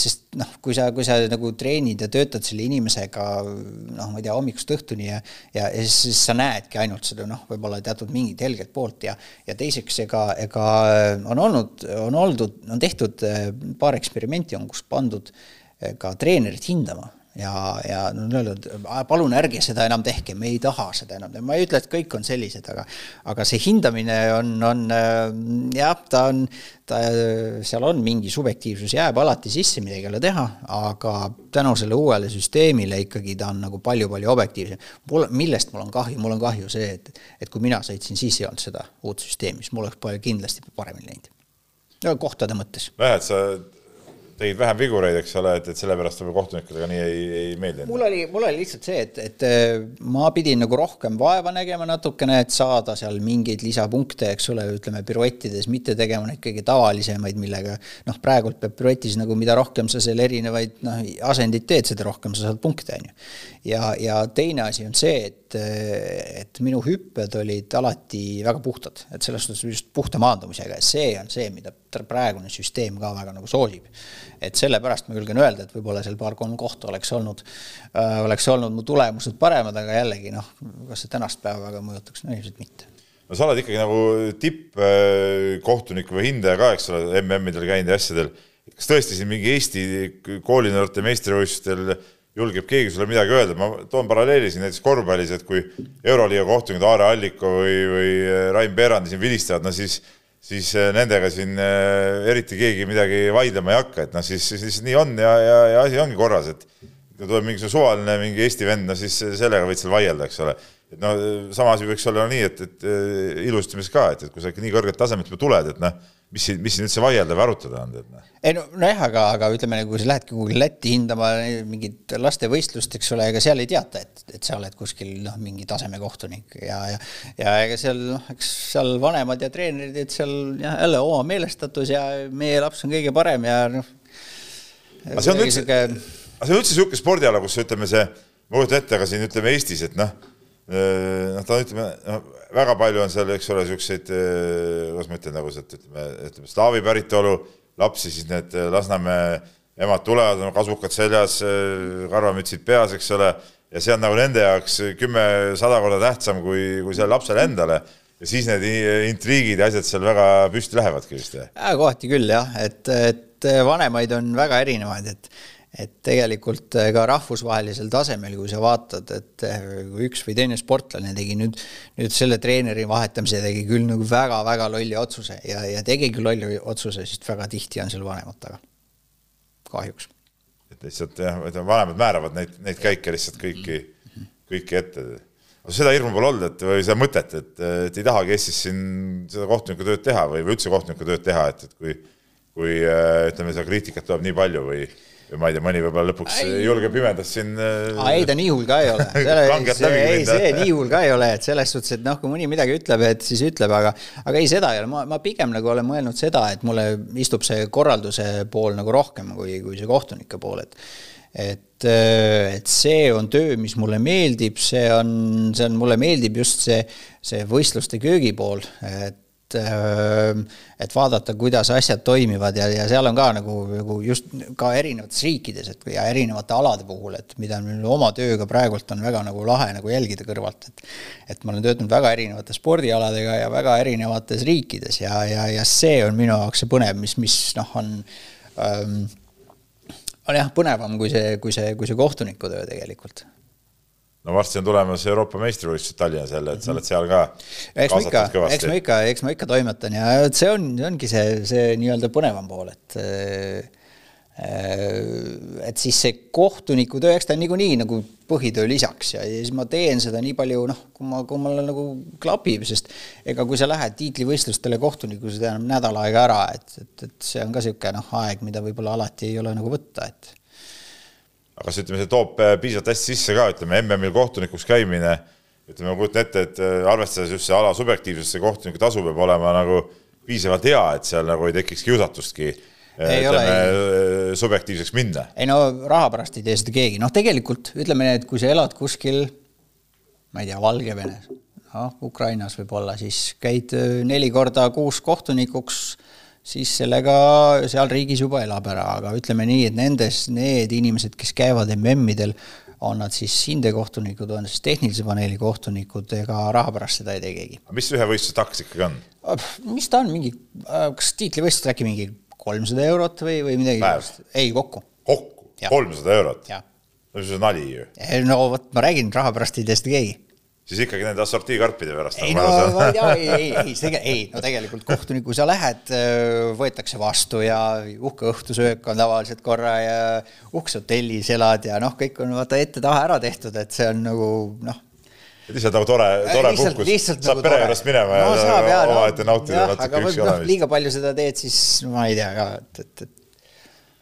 S2: Sest noh, kui sa, kui sa nagu treenid ja töötad selle inimesega noh, ma ei tea, hommikust õhtuni ja ja, ja siis, sa näedki ainult seda noh, võib-olla teatud mingit helget poolt ja ja teiseks ega, ega on olnud, on oldud, on tehtud paar eksperimenti on, kus pandud ka treenerit hindama ja, ja no on öeldud, palun ärge seda enam tehke, me ei taha seda enam, ma ei ütle, et kõik on sellised, aga aga see hindamine on, on jah, ta on, ta, seal on mingi subjektiivsus, jääb alati sisse, midagi ei ole teha, aga tänu selle uuele süsteemile ikkagi ta on nagu palju-palju objektiivsem. mul, millest mul on kahju, mul on kahju see, et, et kui mina sõitsin, siis ei olnud seda uut süsteemi, siis mul oleks kindlasti paremini läinud. kohtade mõttes.
S1: vähe, et sa tegid vähem vigureid, eks ole, et, et sellepärast võib-olla kohtunikele nii ei, ei meeldinud.
S2: mul oli, mul oli lihtsalt see, et, et äh, ma pidin nagu rohkem vaeva nägema natukene, et saada seal mingeid lisapunkte, eks ole, ütleme piruettides, mitte tegema neid kõige tavalisemaid, millega noh, praegult peab piruetis nagu mida rohkem sa seal erinevaid noh, asendeid teed, seda rohkem sa saad punkte, on ju. Ja, ja teine asi on see, et et minu hüpped olid alati väga puhtad, et selles suhtes just puhta maandumisega. Ja see on see, mida praegune süsteem ka väga nagu soosib. Et sellepärast ma julgen öelda, et võib-olla seal paar-kolm kohta oleks olnud äh,, oleks olnud mu tulemused paremad, aga jällegi noh, kas see tänast päeva väga mõjutaks, no ilmselt mitte.
S1: No sa oled ikkagi nagu tippkohtunik või hindaja ka, eks ole, MM-idel käinud ja asjadel. kas tõesti siin mingi Eesti koolinoorte meistrivõistlustel julgeb keegi sulle midagi öelda, ma toon paralleeli siin näiteks korvpallis, et kui Euroliiga kohtunikud Aare Alliko või, või Rain Peerandi siin vilistavad, no siis siis äh, nendega siin äh, eriti keegi midagi vaidlema ei hakka, et noh, siis, siis lihtsalt nii on ja, ja, ja asi ongi korras, et kui tuleb mingisugune suvaline mingi Eesti vend, no siis sellega võid seal vaielda, eks ole. et no sama asi võiks olla nii, et, et äh, ilustamises ka, et, et kui sa ikka nii kõrget taset peale tuled, et noh mis siin, mis siin üldse vaielda või arutada on, tead noh.
S2: ei no nojah, aga, aga ütleme, kui sa lähedki kuhugi Lätti hindama mingit lastevõistlust, eks ole, ega seal ei teata, et, et sa oled kuskil noh, mingi tasemekohtunik ja, ja ja ega seal noh, eks seal vanemad ja treenerid, et seal jah, jälle oma meelestatus ja meie laps on kõige parem ja noh.
S1: aga see on üldse siuke..., aga see on üldse niisugune spordiala, kus ütleme see, ma kujutan ette, aga siin ütleme Eestis, et noh, noh, ta ütleme no, väga palju on seal, eks ole, niisuguseid, eh, kuidas ma ütlen, nagu sealt ütleme, ütleme slaavi päritolu lapsi, siis need eh, Lasnamäe emad tulevad, on kasvukad seljas, eh, karvamütsid peas, eks ole, ja see on nagu nende jaoks kümme, sada korda tähtsam kui, kui sellele lapsele endale ja siis need intriigid ja asjad seal väga püsti lähevadki vist.
S2: kohati küll jah, et, et vanemaid on väga erinevaid, et et tegelikult äh, ka rahvusvahelisel tasemel, kui sa vaatad, et äh, kui üks või teine sportlane tegi nüüd, nüüd selle treeneri vahetamise tegi küll nagu väga-väga lolli otsuse ja, ja tegigi lolli otsuse, sest väga tihti on seal vanemad taga. kahjuks.
S1: et lihtsalt jah, vanemad määravad neid, neid käike lihtsalt kõiki, kõiki ette. seda hirmu pole olnud, et või seda mõtet, et, et ei tahagi Eestis siin seda kohtuniku tööd teha või, või üldse kohtuniku tööd teha, et, et kui, kui äh, ütleme, seda kriitikat tuleb nii palju või ma ei tea, mõni võib-olla lõpuks ei. julgeb pimedas siin.
S2: Äh, ei, ta nii hull ka ei ole. ei, see nii hull ka ei ole, et selles suhtes, et noh, kui mõni midagi ütleb, et siis ütleb, aga, aga ei, seda ei ole, ma, ma pigem nagu olen mõelnud seda, et mulle istub see korralduse pool nagu rohkem kui, kui see kohtunike pool, et et, et see on töö, mis mulle meeldib, see on, see on, mulle meeldib just see, see võistluste köögipool, et et, äh, et vaadata, kuidas asjad toimivad ja, ja seal on ka nagu, nagu just ka erinevates riikides, et ja erinevate alade puhul, et mida minu oma tööga praegult on väga nagu lahe nagu jälgida kõrvalt, et et ma olen töötanud väga erinevate spordialadega ja väga erinevates riikides ja, ja, ja see on minu jaoks see põnev, mis, mis noh, on ähm, on jah, põnevam kui see, kui see, kui see kohtuniku töö tegelikult
S1: no varsti on tulemas Euroopa meistrivõistlused Tallinnas jälle, et sa oled seal ka.
S2: eks ma ikka, eks ma ikka, eks ma ikka toimetan ja see on, ongi see, see nii-öelda põnevam pool, et äh, et siis see kohtuniku töö, eks ta on niikuinii nagu põhitöö lisaks ja, ja siis ma teen seda nii palju, noh, kui ma, kui mul nagu klapib, sest ega kui sa lähed tiitlivõistlustele kohtunikku, see tähendab nädal aega ära, et, et, et see on ka niisugune noh, aeg, mida võib-olla alati ei ole nagu võtta, et
S1: aga kas ütleme, see toob äh, piisavalt hästi sisse ka, ütleme MM-il kohtunikuks käimine, ütleme, ma kujutan ette, et äh, arvestades just see ala subjektiivsust, see kohtuniku tasu peab olema nagu piisavalt hea, et seal nagu ei tekiks kiusatustki äh, ei ütleme, ole, subjektiivseks minna.
S2: ei no raha pärast ei tee seda keegi, noh, tegelikult ütleme nii, et kui sa elad kuskil, ma ei tea, Valgevenes, noh, Ukrainas võib-olla, siis käid neli korda kuus kohtunikuks, siis sellega seal riigis juba elab ära, aga ütleme nii, et nendes, need inimesed, kes käivad MM-idel, on nad siis hindekohtunikud, on siis tehnilise paneeli kohtunikud, ega raha pärast seda ei tee keegi.
S1: mis ühe võistluse taks ikkagi on?
S2: mis ta on, mingi, kas tiitlivõistlused äkki mingi kolmsada eurot või, või midagi? ei, kokku.
S1: kokku? kolmsada eurot? no see on nali ju.
S2: no vot, ma räägin, raha pärast ei tee seda keegi
S1: siis ikkagi nende assortiikarpide pärast.
S2: ei no ma ei tea, ei, ei, ei, see, ei, no tegelikult kohtuniku, kui sa lähed, võetakse vastu ja uhke õhtusöök on tavaliselt korra ja uhkes hotellis elad ja noh, kõik on vaata ette-taha ära tehtud, et see on nagu noh.
S1: lihtsalt nagu tore, tore
S2: lihtsalt,
S1: puhkus,
S2: saab
S1: nagu pere juurest minema no, ja omaette no, nautida natuke üksi
S2: noh, olemist. liiga palju seda teed, siis ma ei tea ka, et, et, et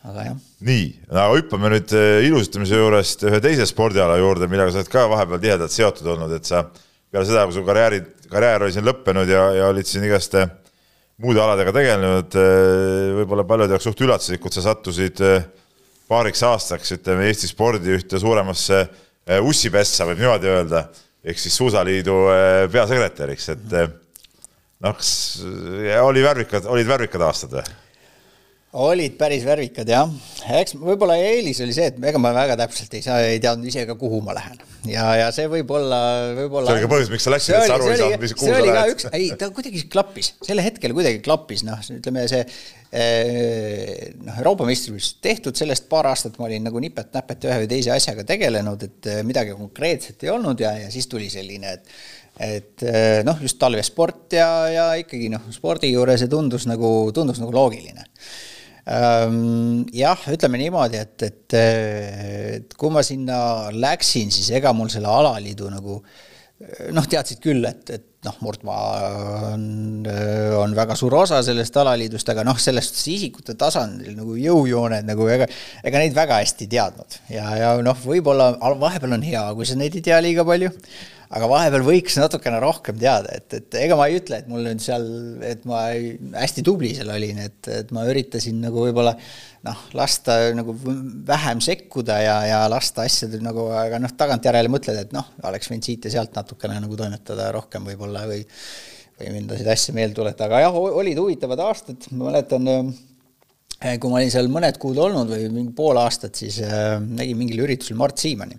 S2: aga jah.
S1: nii, no hüppame nüüd eh, ilusutamise juurest ühe teise spordiala juurde, millega sa oled ka vahepeal tihedalt seotud olnud, et sa peale seda, kui su karjääri, karjäär oli siin lõppenud ja, ja olid siin igaste muude aladega tegelenud, eh, võib-olla paljude jaoks suht üllatuslikult sa sattusid paariks aastaks, ütleme, Eesti spordi ühte suuremasse ussipessa, võib niimoodi öelda, ehk siis Suusaliidu peasekretäriks, et noh, kas oli värvikad, olid värvikad aastad või?
S2: Olid päris värvikad jah, eks võib-olla eelis oli see, et ega ma väga täpselt ei saa, ei teadnud ise ka, kuhu ma lähen ja, ja see võib-olla, võib-olla.
S1: see oli ka põhjus, miks sa läksid, et sa aru ei saanud, mis, kuhu sa lähed.
S2: üks, ei ta kuidagi klappis, sel hetkel kuidagi klappis, noh, ütleme see eh, noh, Euroopa meistrivõistlused tehtud, sellest paar aastat ma olin nagu nipet-näpet ühe või teise asjaga tegelenud, et eh, midagi konkreetset ei olnud ja, ja siis tuli selline, et et eh, noh, just talvesport ja, ja ikkagi noh, spordi juures see tundus nagu, tundus nagu loogiline jah, ütleme niimoodi, et, et, et kui ma sinna läksin, siis ega mul selle alaliidu nagu noh, teadsid küll, et, et noh, Murdmaa on, on väga suur osa sellest alaliidust, aga noh, sellest isikute tasandil nagu jõujooned nagu ega, ega neid väga hästi ei teadnud. Ja, ja noh, võib-olla vahepeal on hea, kui sa neid ei tea liiga palju aga vahepeal võiks natukene rohkem teada, et, et ega ma ei ütle, et mul nüüd seal, et ma hästi tubli seal olin, et, et ma üritasin nagu võib-olla noh, lasta nagu vähem sekkuda ja, ja lasta asjadel nagu, aga noh, tagantjärele mõtled, et noh, oleks võinud siit ja sealt natukene nagu toimetada rohkem võib-olla või või mindasid asju meelde tuletada, aga jah, olid huvitavad aastad, ma mäletan äh, kui ma olin seal mõned kuud olnud või mingi pool aastat, siis äh, nägin mingil üritusel Mart Siimani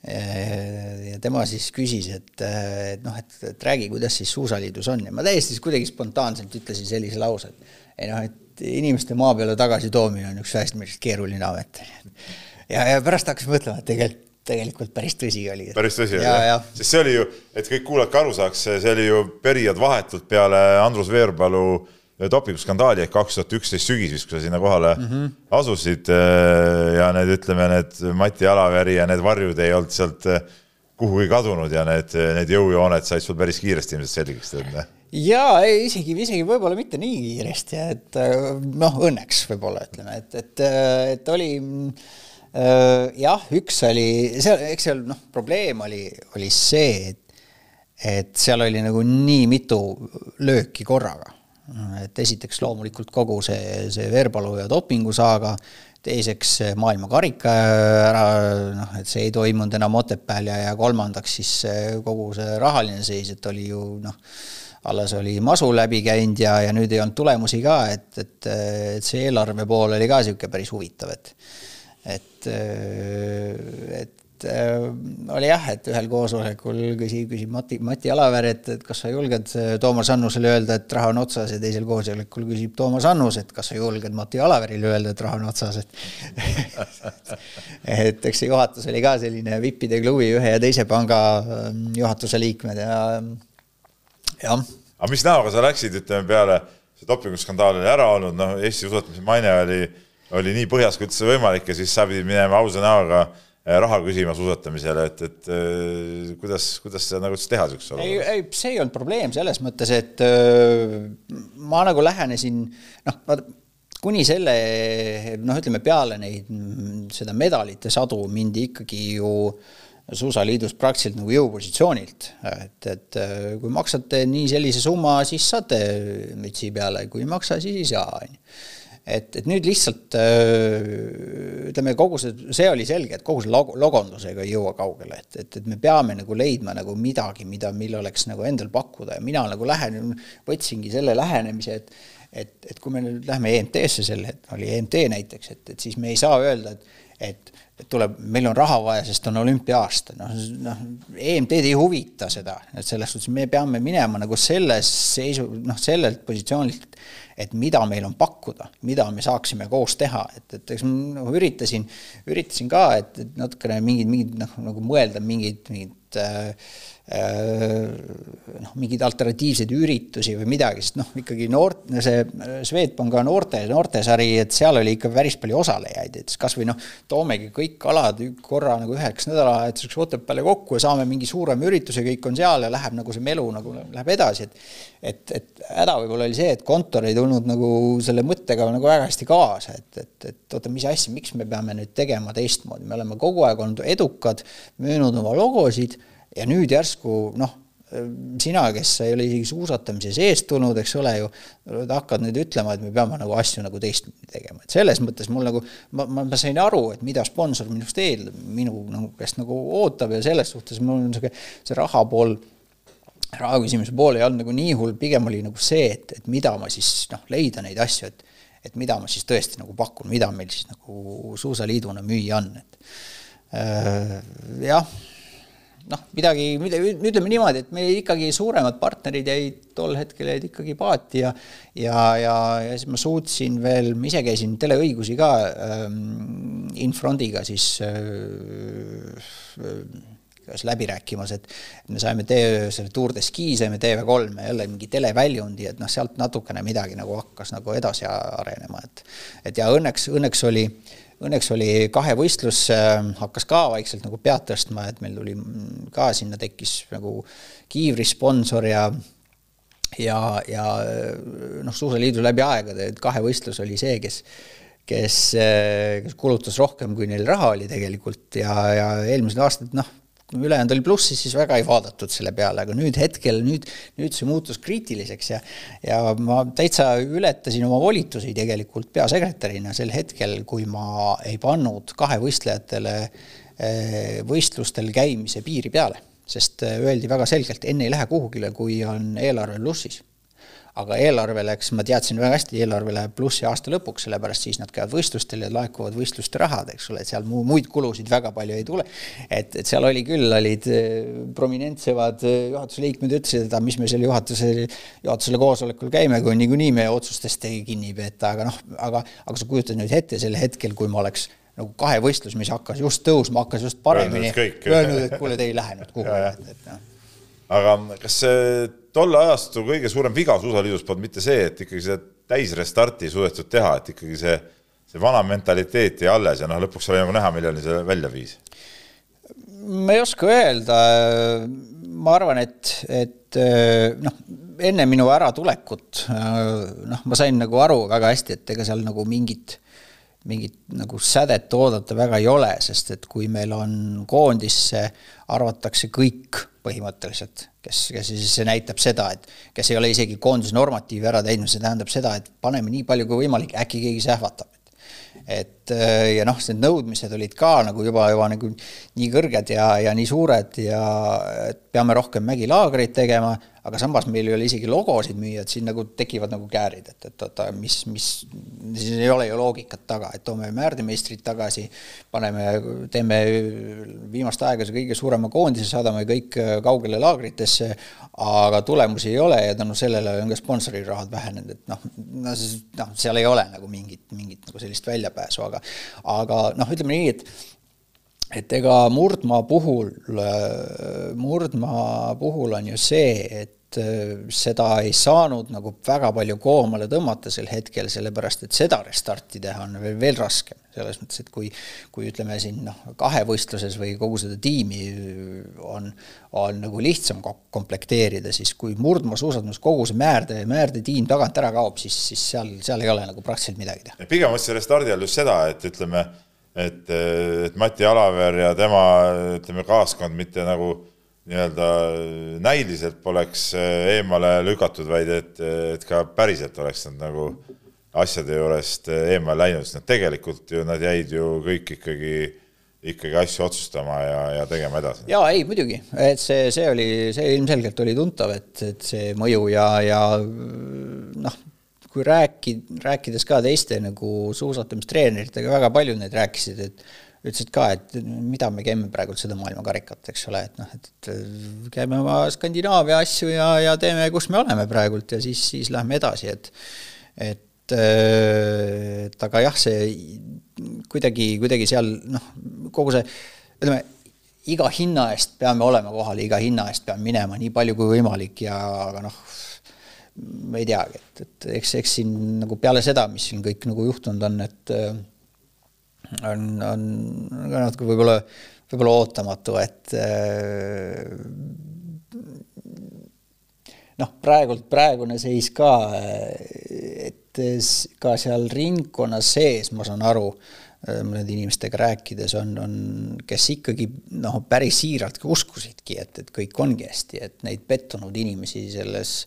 S2: ja tema siis küsis, et, et noh, et, et räägi, kuidas siis Suusaliidus on ja ma täiesti siis kuidagi spontaanselt ütlesin sellise lause, et ei noh, et inimeste maa peale tagasi toomine on üks hästi keeruline amet. ja, ja pärast hakkasin mõtlema, et tegelikult tegelikult päris tõsi oli.
S1: päris tõsi oli jah, sest see oli ju, et kõik kuulajad ka aru saaks, see oli ju periood vahetult peale Andrus Veerpalu äh, dopinguskandaali ehk kaks tuhat üksteist sügis vist, kui sa sinna kohale mm -hmm. asusid äh, ja need, ütleme, need Mati Alaveri ja need varjud ei olnud sealt äh, kuhugi kadunud ja need, need jõujooned said sul päris kiiresti ilmselt selgeks teha
S2: jaa, isegi, isegi võib-olla mitte nii kiiresti, et äh, noh, õnneks võib-olla ütleme, et, et, et oli jah, üks oli, seal, eks seal noh, probleem oli, oli see, et et seal oli nagu nii mitu lööki korraga et esiteks loomulikult kogu see, see Verbalu ja dopingusaaga, teiseks maailmakarika ära, noh, et see ei toimunud enam Otepääl ja, ja kolmandaks siis kogu see rahaline seis, et oli ju noh, alles oli masu läbi käinud ja, ja nüüd ei olnud tulemusi ka, et, et, et see eelarve pool oli ka niisugune päris huvitav, et et, et et äh, oli jah, et ühel koosolekul küsib, küsib Mati, Mati Alaver, et, et kas sa julged äh, Toomas Annusele öelda, et raha on otsas ja teisel koosolekul küsib Toomas Annus, et kas sa julged Mati Alaverile öelda, et raha on otsas, et et eks see juhatus oli ka selline vippide klubi ühe ja teise panga ähm, juhatuse liikmed ja jah.
S1: aga mis näoga sa läksid, ütleme peale see dopinguskandaal oli ära olnud, noh, Eesti suusatamise maine oli, oli nii põhjas kui üldse võimalik ja siis sa pidid minema ausa näoga Äh, raha küsima suusatamisele, et, et äh, kuidas, kuidas seda nagu teha niisuguses
S2: olukorras? ei, ei, see ei olnud probleem selles mõttes, et äh, ma nagu lähenesin, noh, kuni selle, noh, ütleme peale neid, seda medalite sadu mindi ikkagi ju suusaliidus praktiliselt nagu jõupositsioonilt, et, et kui maksate nii sellise summa, siis saate mütsi peale, kui ei maksa, siis ei saa, on ju et, et nüüd lihtsalt ütleme, kogu see, see oli selge, et kogu see log-, logondusega ei jõua kaugele, et, et, et me peame nagu leidma nagu midagi, mida, mille oleks nagu endal pakkuda. Ja mina nagu lähen, võtsingi selle lähenemise, et et, et kui me nüüd lähme EMT-sse, sel hetkel oli EMT näiteks, et, et siis me ei saa öelda, et et, et tuleb, meil on raha vaja, sest on olümpia-aasta, noh, noh, EMT-d ei huvita seda, et selles suhtes me peame minema nagu selles seisu, noh, sellelt positsioonilt, et mida meil on pakkuda, mida me saaksime koos teha, et, et eks ma noh, üritasin, üritasin ka, et, et natukene mingid, mingid noh, nagu mõelda mingid äh, Äh, noh, mingeid alternatiivseid üritusi või midagi, sest noh, ikkagi noort, see Swedbanka noorte, noortesari, et seal oli ikka päris palju osalejaid, et siis kas või noh, toomegi kõik alad korra nagu üheks nädalavahetuseks Otepääle kokku ja saame mingi suurema ürituse, kõik on seal ja läheb nagu see melu nagu läheb edasi, et et, et häda võib-olla oli see, et kontor ei tulnud nagu selle mõttega nagu väga hästi kaasa, et, et, et oota, mis asja, miks me peame nüüd tegema teistmoodi, me oleme kogu aeg olnud edukad, müünud oma logosid ja nüüd järsku noh, sina, kes ei ole isegi suusatamises eest tulnud, eks ole ju, hakkad nüüd ütlema, et me peame nagu asju nagu teistmoodi tegema, et selles mõttes mul nagu, ma, ma, ma sain aru, et mida sponsor minust eeldab, minu nagu käest nagu ootab ja selles suhtes mul on niisugune see raha pool, raha küsimuse pool ei olnud nagu nii hull, pigem oli nagu see, et, et mida ma siis noh, leida neid asju, et et mida ma siis tõesti nagu pakun, mida meil siis nagu Suusaliiduna müüa on, et äh, jah noh, midagi, ütleme niimoodi, et meil ikkagi suuremad partnerid jäid tol hetkel jäid ikkagi paati ja ja, ja, ja siis ma suutsin veel, ma ise käisin teleõigusi ka ähm, Infrondiga siis äh, kas läbi rääkimas, et me saime tee, selle Tour de Ski saime TV3 jälle mingi televäljundi, et noh, sealt natukene midagi nagu hakkas nagu edasi arenema, et et ja õnneks, õnneks oli äh, õnneks oli kahevõistlus, hakkas ka vaikselt nagu pead tõstma, et meil tuli ka sinna tekkis nagu kiivrisponsor ja ja, ja noh, Suusaliidu läbi aegade kahevõistlus oli see, kes kes, kes kulutas rohkem, kui neil raha oli tegelikult ja, ja eelmised aastad noh, kui ülejäänud oli plussis, siis väga ei vaadatud selle peale, aga nüüd hetkel, nüüd, nüüd see muutus kriitiliseks ja ja ma täitsa ületasin oma volitusi tegelikult peasekretärina sel hetkel, kui ma ei pannud kahevõistlejatele eh, võistlustel käimise piiri peale, sest eh, öeldi väga selgelt, enne ei lähe kuhugile, kui on eelarve plussis aga eelarve läks, ma teadsin väga hästi, eelarve läheb plussi aasta lõpuks, sellepärast siis nad käivad võistlustel ja laekuvad võistluste rahad, eks ole, et seal muid kulusid väga palju ei tule. et, et seal oli küll, olid eh, prominentsemad eh, juhatuse liikmed ütlesid, et mis me seal juhatuse, juhatusele koosolekul käime, kui niikuinii meie otsustest ei kinni peeta, aga noh, aga, aga sa kujutad nüüd ette sel hetkel, kui ma oleks nagu kahevõistlus, mis hakkas just tõusma, hakkas just paremini, öelnud, et kuule, te ei lähe nüüd kuhugi, et, et noh.
S1: Aga kas tolle ajastu kõige suurem viga Suusaliidus polnud mitte see, et ikkagi see täisrestarti ei suudetud teha, et ikkagi see, see vana mentaliteet jäi alles ja noh, lõpuks oli nagu näha, milleni see välja viis?
S2: ma ei oska öelda, ma arvan, et, et noh, enne minu äratulekut noh, ma sain nagu aru väga hästi, et ega seal nagu mingit mingit nagu sädet oodata väga ei ole, sest et kui meil on koondisse, arvatakse kõik põhimõtteliselt, kes, kes siis näitab seda, et kes ei ole isegi koondise normatiivi ära teinud, see tähendab seda, et paneme nii palju kui võimalik, äkki keegi sähvatab. et ja noh, need nõudmised olid ka nagu juba, juba nagu nii kõrged ja, ja nii suured ja et peame rohkem mägilaagreid tegema aga samas meil ei ole isegi logosid müüa, et siin nagu tekivad nagu käärid, et, et oota, mis, mis, siis ei ole ju loogikat taga, et toome määrdemeistrid tagasi, paneme, teeme viimaste aegade kõige suurema koondise, saadame kõik kaugele laagritesse, aga tulemusi ei ole ja tänu sellele on ka sponsorirahad vähenenud, et noh, no siis noh, seal ei ole nagu mingit, mingit nagu sellist väljapääsu, aga aga noh, ütleme nii, et et ega murdmaa puhul, murdmaa puhul on ju see, et äh, seda ei saanud nagu väga palju koomale tõmmata sel hetkel, sellepärast et seda restarti teha on veel, veel raskem. selles mõttes, et kui, kui ütleme siin noh, kahevõistluses või kogu seda tiimi on, on nagu lihtsam komplekteerida, siis kui murdmaasuusatamises kogu see määrde, määrdetiim tagant ära kaob, siis, siis seal, seal ei ole nagu praktiliselt midagi teha.
S1: pigem mõtlesin restardi all just seda, et ütleme et, et Mati Alaver ja tema, ütleme, kaaskond mitte nagu nii-öelda näiliselt poleks eemale lükatud, vaid et, et ka päriselt oleks nad nagu asjade juurest eemale läinud, sest nad tegelikult ju, nad jäid ju kõik ikkagi ikkagi asju otsustama ja, ja tegema edasi.
S2: jaa, ei muidugi, et see, see oli, see ilmselgelt oli tuntav, et, et see mõju ja, ja noh, kui rääki-, rääkides ka teiste nagu suusatamistreeneritega, väga paljud need rääkisid, et ütlesid ka, et mida me käime praegult seda maailmakarikat, eks ole, et noh, et käime oma Skandinaavia asju ja, ja teeme, kus me oleme praegult ja siis, siis lähme edasi, et et et aga jah, see kuidagi, kuidagi seal noh, kogu see, ütleme, iga hinna eest peame olema kohal, iga hinna eest peame minema nii palju kui võimalik ja aga noh, ma ei teagi, et, et eks, eks siin nagu peale seda, mis siin kõik nagu juhtunud on, et on, on natuke võib-olla, võib-olla ootamatu, et noh, praegult praegune seis ka, et ka seal ringkonna sees, ma saan aru, mõnede inimestega rääkides on, on, kes ikkagi noh, päris siiralt uskusidki, et, et kõik ongi hästi, et neid pettunud inimesi selles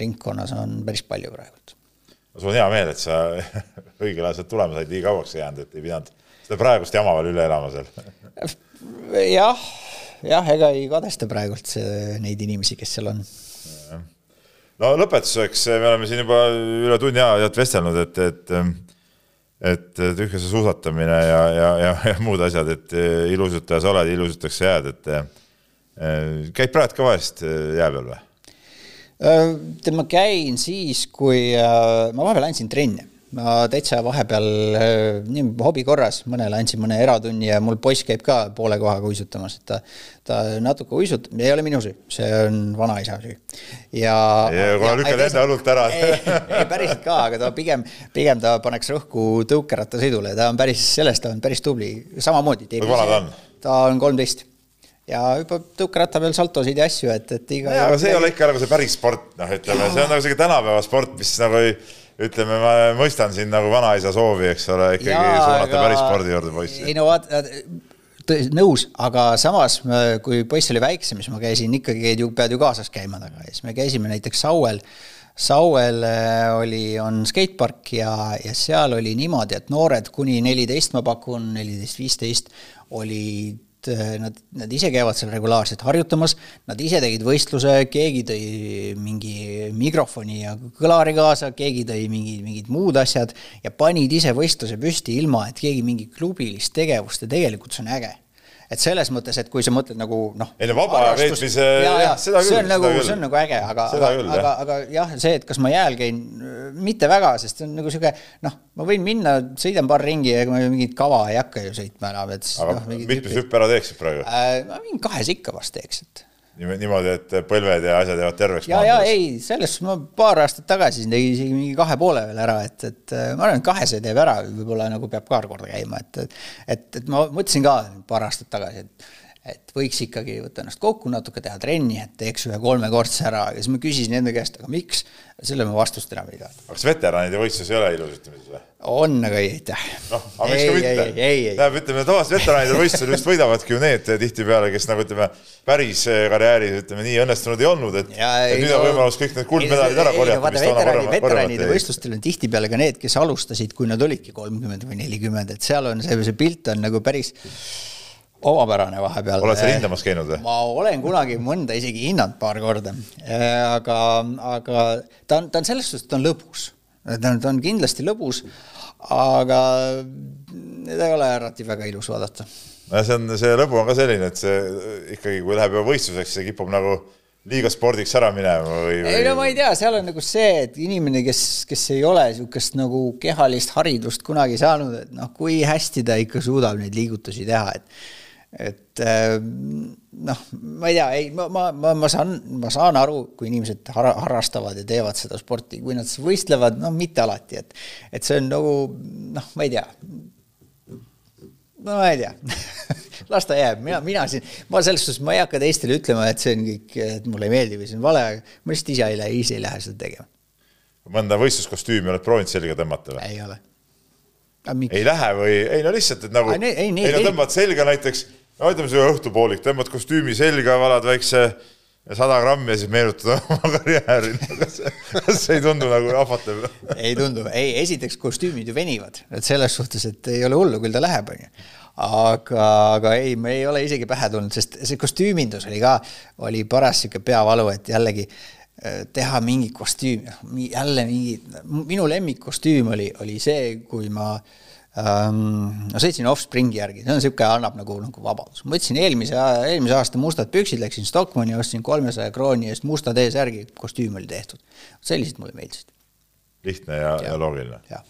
S2: ringkonnas on päris palju praegult.
S1: Sul on hea meel, et sa õigel ajal sealt tulema said, nii kauaks ei jäänud, et ei pidanud seda praegust jama veel üle elama seal.
S2: jah, jah, ega ei kadesta praegult neid inimesi, kes seal on
S1: no lõpetuseks, me oleme siin juba üle tunni aja vestelnud, et, et et tühjase suusatamine ja, ja, ja, ja muud asjad, et ilusutaja sa oled, ilusutaks sa jääd, et käid praegu ka vahest jää peal või?
S2: Tead, ma käin siis, kui ma vahepeal andsin trenne ma täitsa vahepeal nii hobi korras mõnele andsin mõne eratunni ja mul poiss käib ka poole kohaga uisutamas, et ta, ta natuke uisutab, ei ole minu süü, see on vanaisa süü.
S1: ja. kohe lükkad enda õlut ära
S2: ei, ei päriselt ka, aga ta pigem, pigem ta paneks rõhku tõukerattasõidule, ta on päris, sellest ta on päris tubli, samamoodi.
S1: kui vana ta on?
S2: ta on kolmteist ja hüppab tõukeratta peal saltosid ja asju, et, et
S1: iga. aga see ei ole ikka nagu see päris sport, noh, ütleme, see on nagu sihuke tänapäeva sport, mis nagu ei ütleme, ma mõistan siin nagu vanaisa soovi, eks ole, ikkagi Jaa, suunata aga... päris spordi juurde poissi.
S2: ei no vaata, nõus, aga samas, kui poiss oli väiksem, siis ma käisin ikkagi, ju pead ju kaasas käima taga ja siis me käisime näiteks Sauel. Sauel äh, oli, on skatepark ja, ja seal oli niimoodi, et noored kuni neliteist, ma pakun, neliteist, viisteist, olid Eh, nad, nad ise käivad seal regulaarselt harjutamas, nad ise tegid võistluse, keegi tõi mingi mikrofoni ja kõlari kaasa, keegi tõi mingi, mingid muud asjad ja panid ise võistluse püsti, ilma et keegi mingi klubilist tegevust ja tegelikult see on äge et selles mõttes, et kui sa mõtled nagu noh.
S1: ei no vaba aja veetmise, jah,
S2: seda küll. see on nagu, see on nagu äge, aga, aga, aga, aga jah, see, et kas ma jääl käin, mitte väga, sest see on nagu sihuke noh, ma võin minna, sõidan paar ringi, ega ma mingit kava ei hakka ju sõitma enam, et.
S1: aga no, mitmes hüppe ära teeksid praegu
S2: äh,? ma mingi kahes ikka vast teeks, et
S1: niimoodi, et põlved ja asjad jäävad terveks.
S2: ja, ja ei, selles suhtes ma paar aastat tagasi tegin isegi mingi kahe poole veel ära, et, et ma arvan, et kahese teeb ära, võib-olla nagu peab paar korda käima, et, et, et ma mõtlesin ka paar aastat tagasi, et et võiks ikkagi võtta ennast kokku, natuke teha trenni, et teeks ühe kolmekordse ära ja siis ma küsisin enda käest, aga miks, selle ma vastust enam ei teadnud.
S1: kas veteranide võistlus ei ole ilusutamises või?
S2: on, aga ei, aitäh.
S1: noh, aga miks ka mitte? tähendab, ütleme tavaliselt veteranide võistlusel just võidavadki ju need tihtipeale, kes nagu ütleme, päris karjääris ütleme nii õnnestunud ei olnud, et, et nüüd on võimalus kõik need kuldmedalid ära korjata.
S2: veteranide, veteranide võistlustel on tihtipeale ka need, kes alustasid, kui nad olidki kolmkümmend või nelikümmend, et seal on see, see pilt on nagu päris omapärane vahepeal.
S1: oled sa rindamas käinud või?
S2: ma olen kunagi mõnda isegi hinnanud paar korda, aga, aga ta on, ta on selles suhtes, ta on lõbus. ta on, ta on kindlasti lõbus, aga ta ei ole alati väga ilus vaadata.
S1: no see on, see lõbu on ka selline, et see ikkagi, kui läheb juba võistluseks, see kipub nagu liiga spordiks ära minema või, või...?
S2: ei no ma ei tea, seal on nagu see, et inimene, kes, kes ei ole niisugust nagu kehalist haridust kunagi saanud, et noh, kui hästi ta ikka suudab neid liigutusi teha, et et ähm, noh, ma ei tea, ei, ma, ma, ma, ma saan, ma saan aru, kui inimesed har harrastavad ja teevad seda sporti, kui nad võistlevad, no mitte alati, et et see on nagu noh, ma ei tea. no ma ei tea las ta jääb, mina, mina siin, ma selles suhtes, ma ei hakka teistele ütlema, et see on kõik, et mulle ei meeldi või see on vale, ma lihtsalt ise ei lähe, ise ei lähe seda tegema.
S1: mõnda võistluskostüümi oled proovinud selga tõmmata või?
S2: ei ole.
S1: ei lähe või, ei no lihtsalt, et nagu, ei, ei, ei no tõmbad selga näiteks no ütleme, see õhtupoolik, tõmbad kostüümi selga, valad väikse sada grammi ja siis meenutada oma karjääri kas, see ei tundu nagu ahvatlev?
S2: ei tundu, ei, esiteks kostüümid ju venivad, et selles suhtes, et ei ole hullu, küll ta läheb, onju. aga, aga ei, me ei ole isegi pähe tulnud, sest see kostüümindus oli ka, oli paras sihuke peavalu, et jällegi äh, teha mingi kostüüm, jälle mingi, minu lemmikkostüüm oli, oli see, kui ma äh. No sõitsin Offspringi järgi, see on niisugune, annab nagu, nagu vabadus. ma võtsin eelmise, eelmise aasta mustad püksid, läksin Stockmanni, ostsin kolmesaja krooni eest musta T-särgi, kostüüm oli tehtud. sellised mulle meeldisid.
S1: lihtne ja, ja, ja loogiline.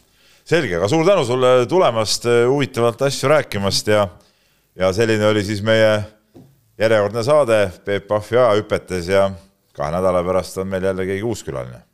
S1: selge, aga suur tänu sulle tulemast, äh, huvitavalt asju rääkimast ja, ja selline oli siis meie järjekordne saade Peep Pahvi ajahüpetes ja kahe nädala pärast on meil jälle keegi uus külaline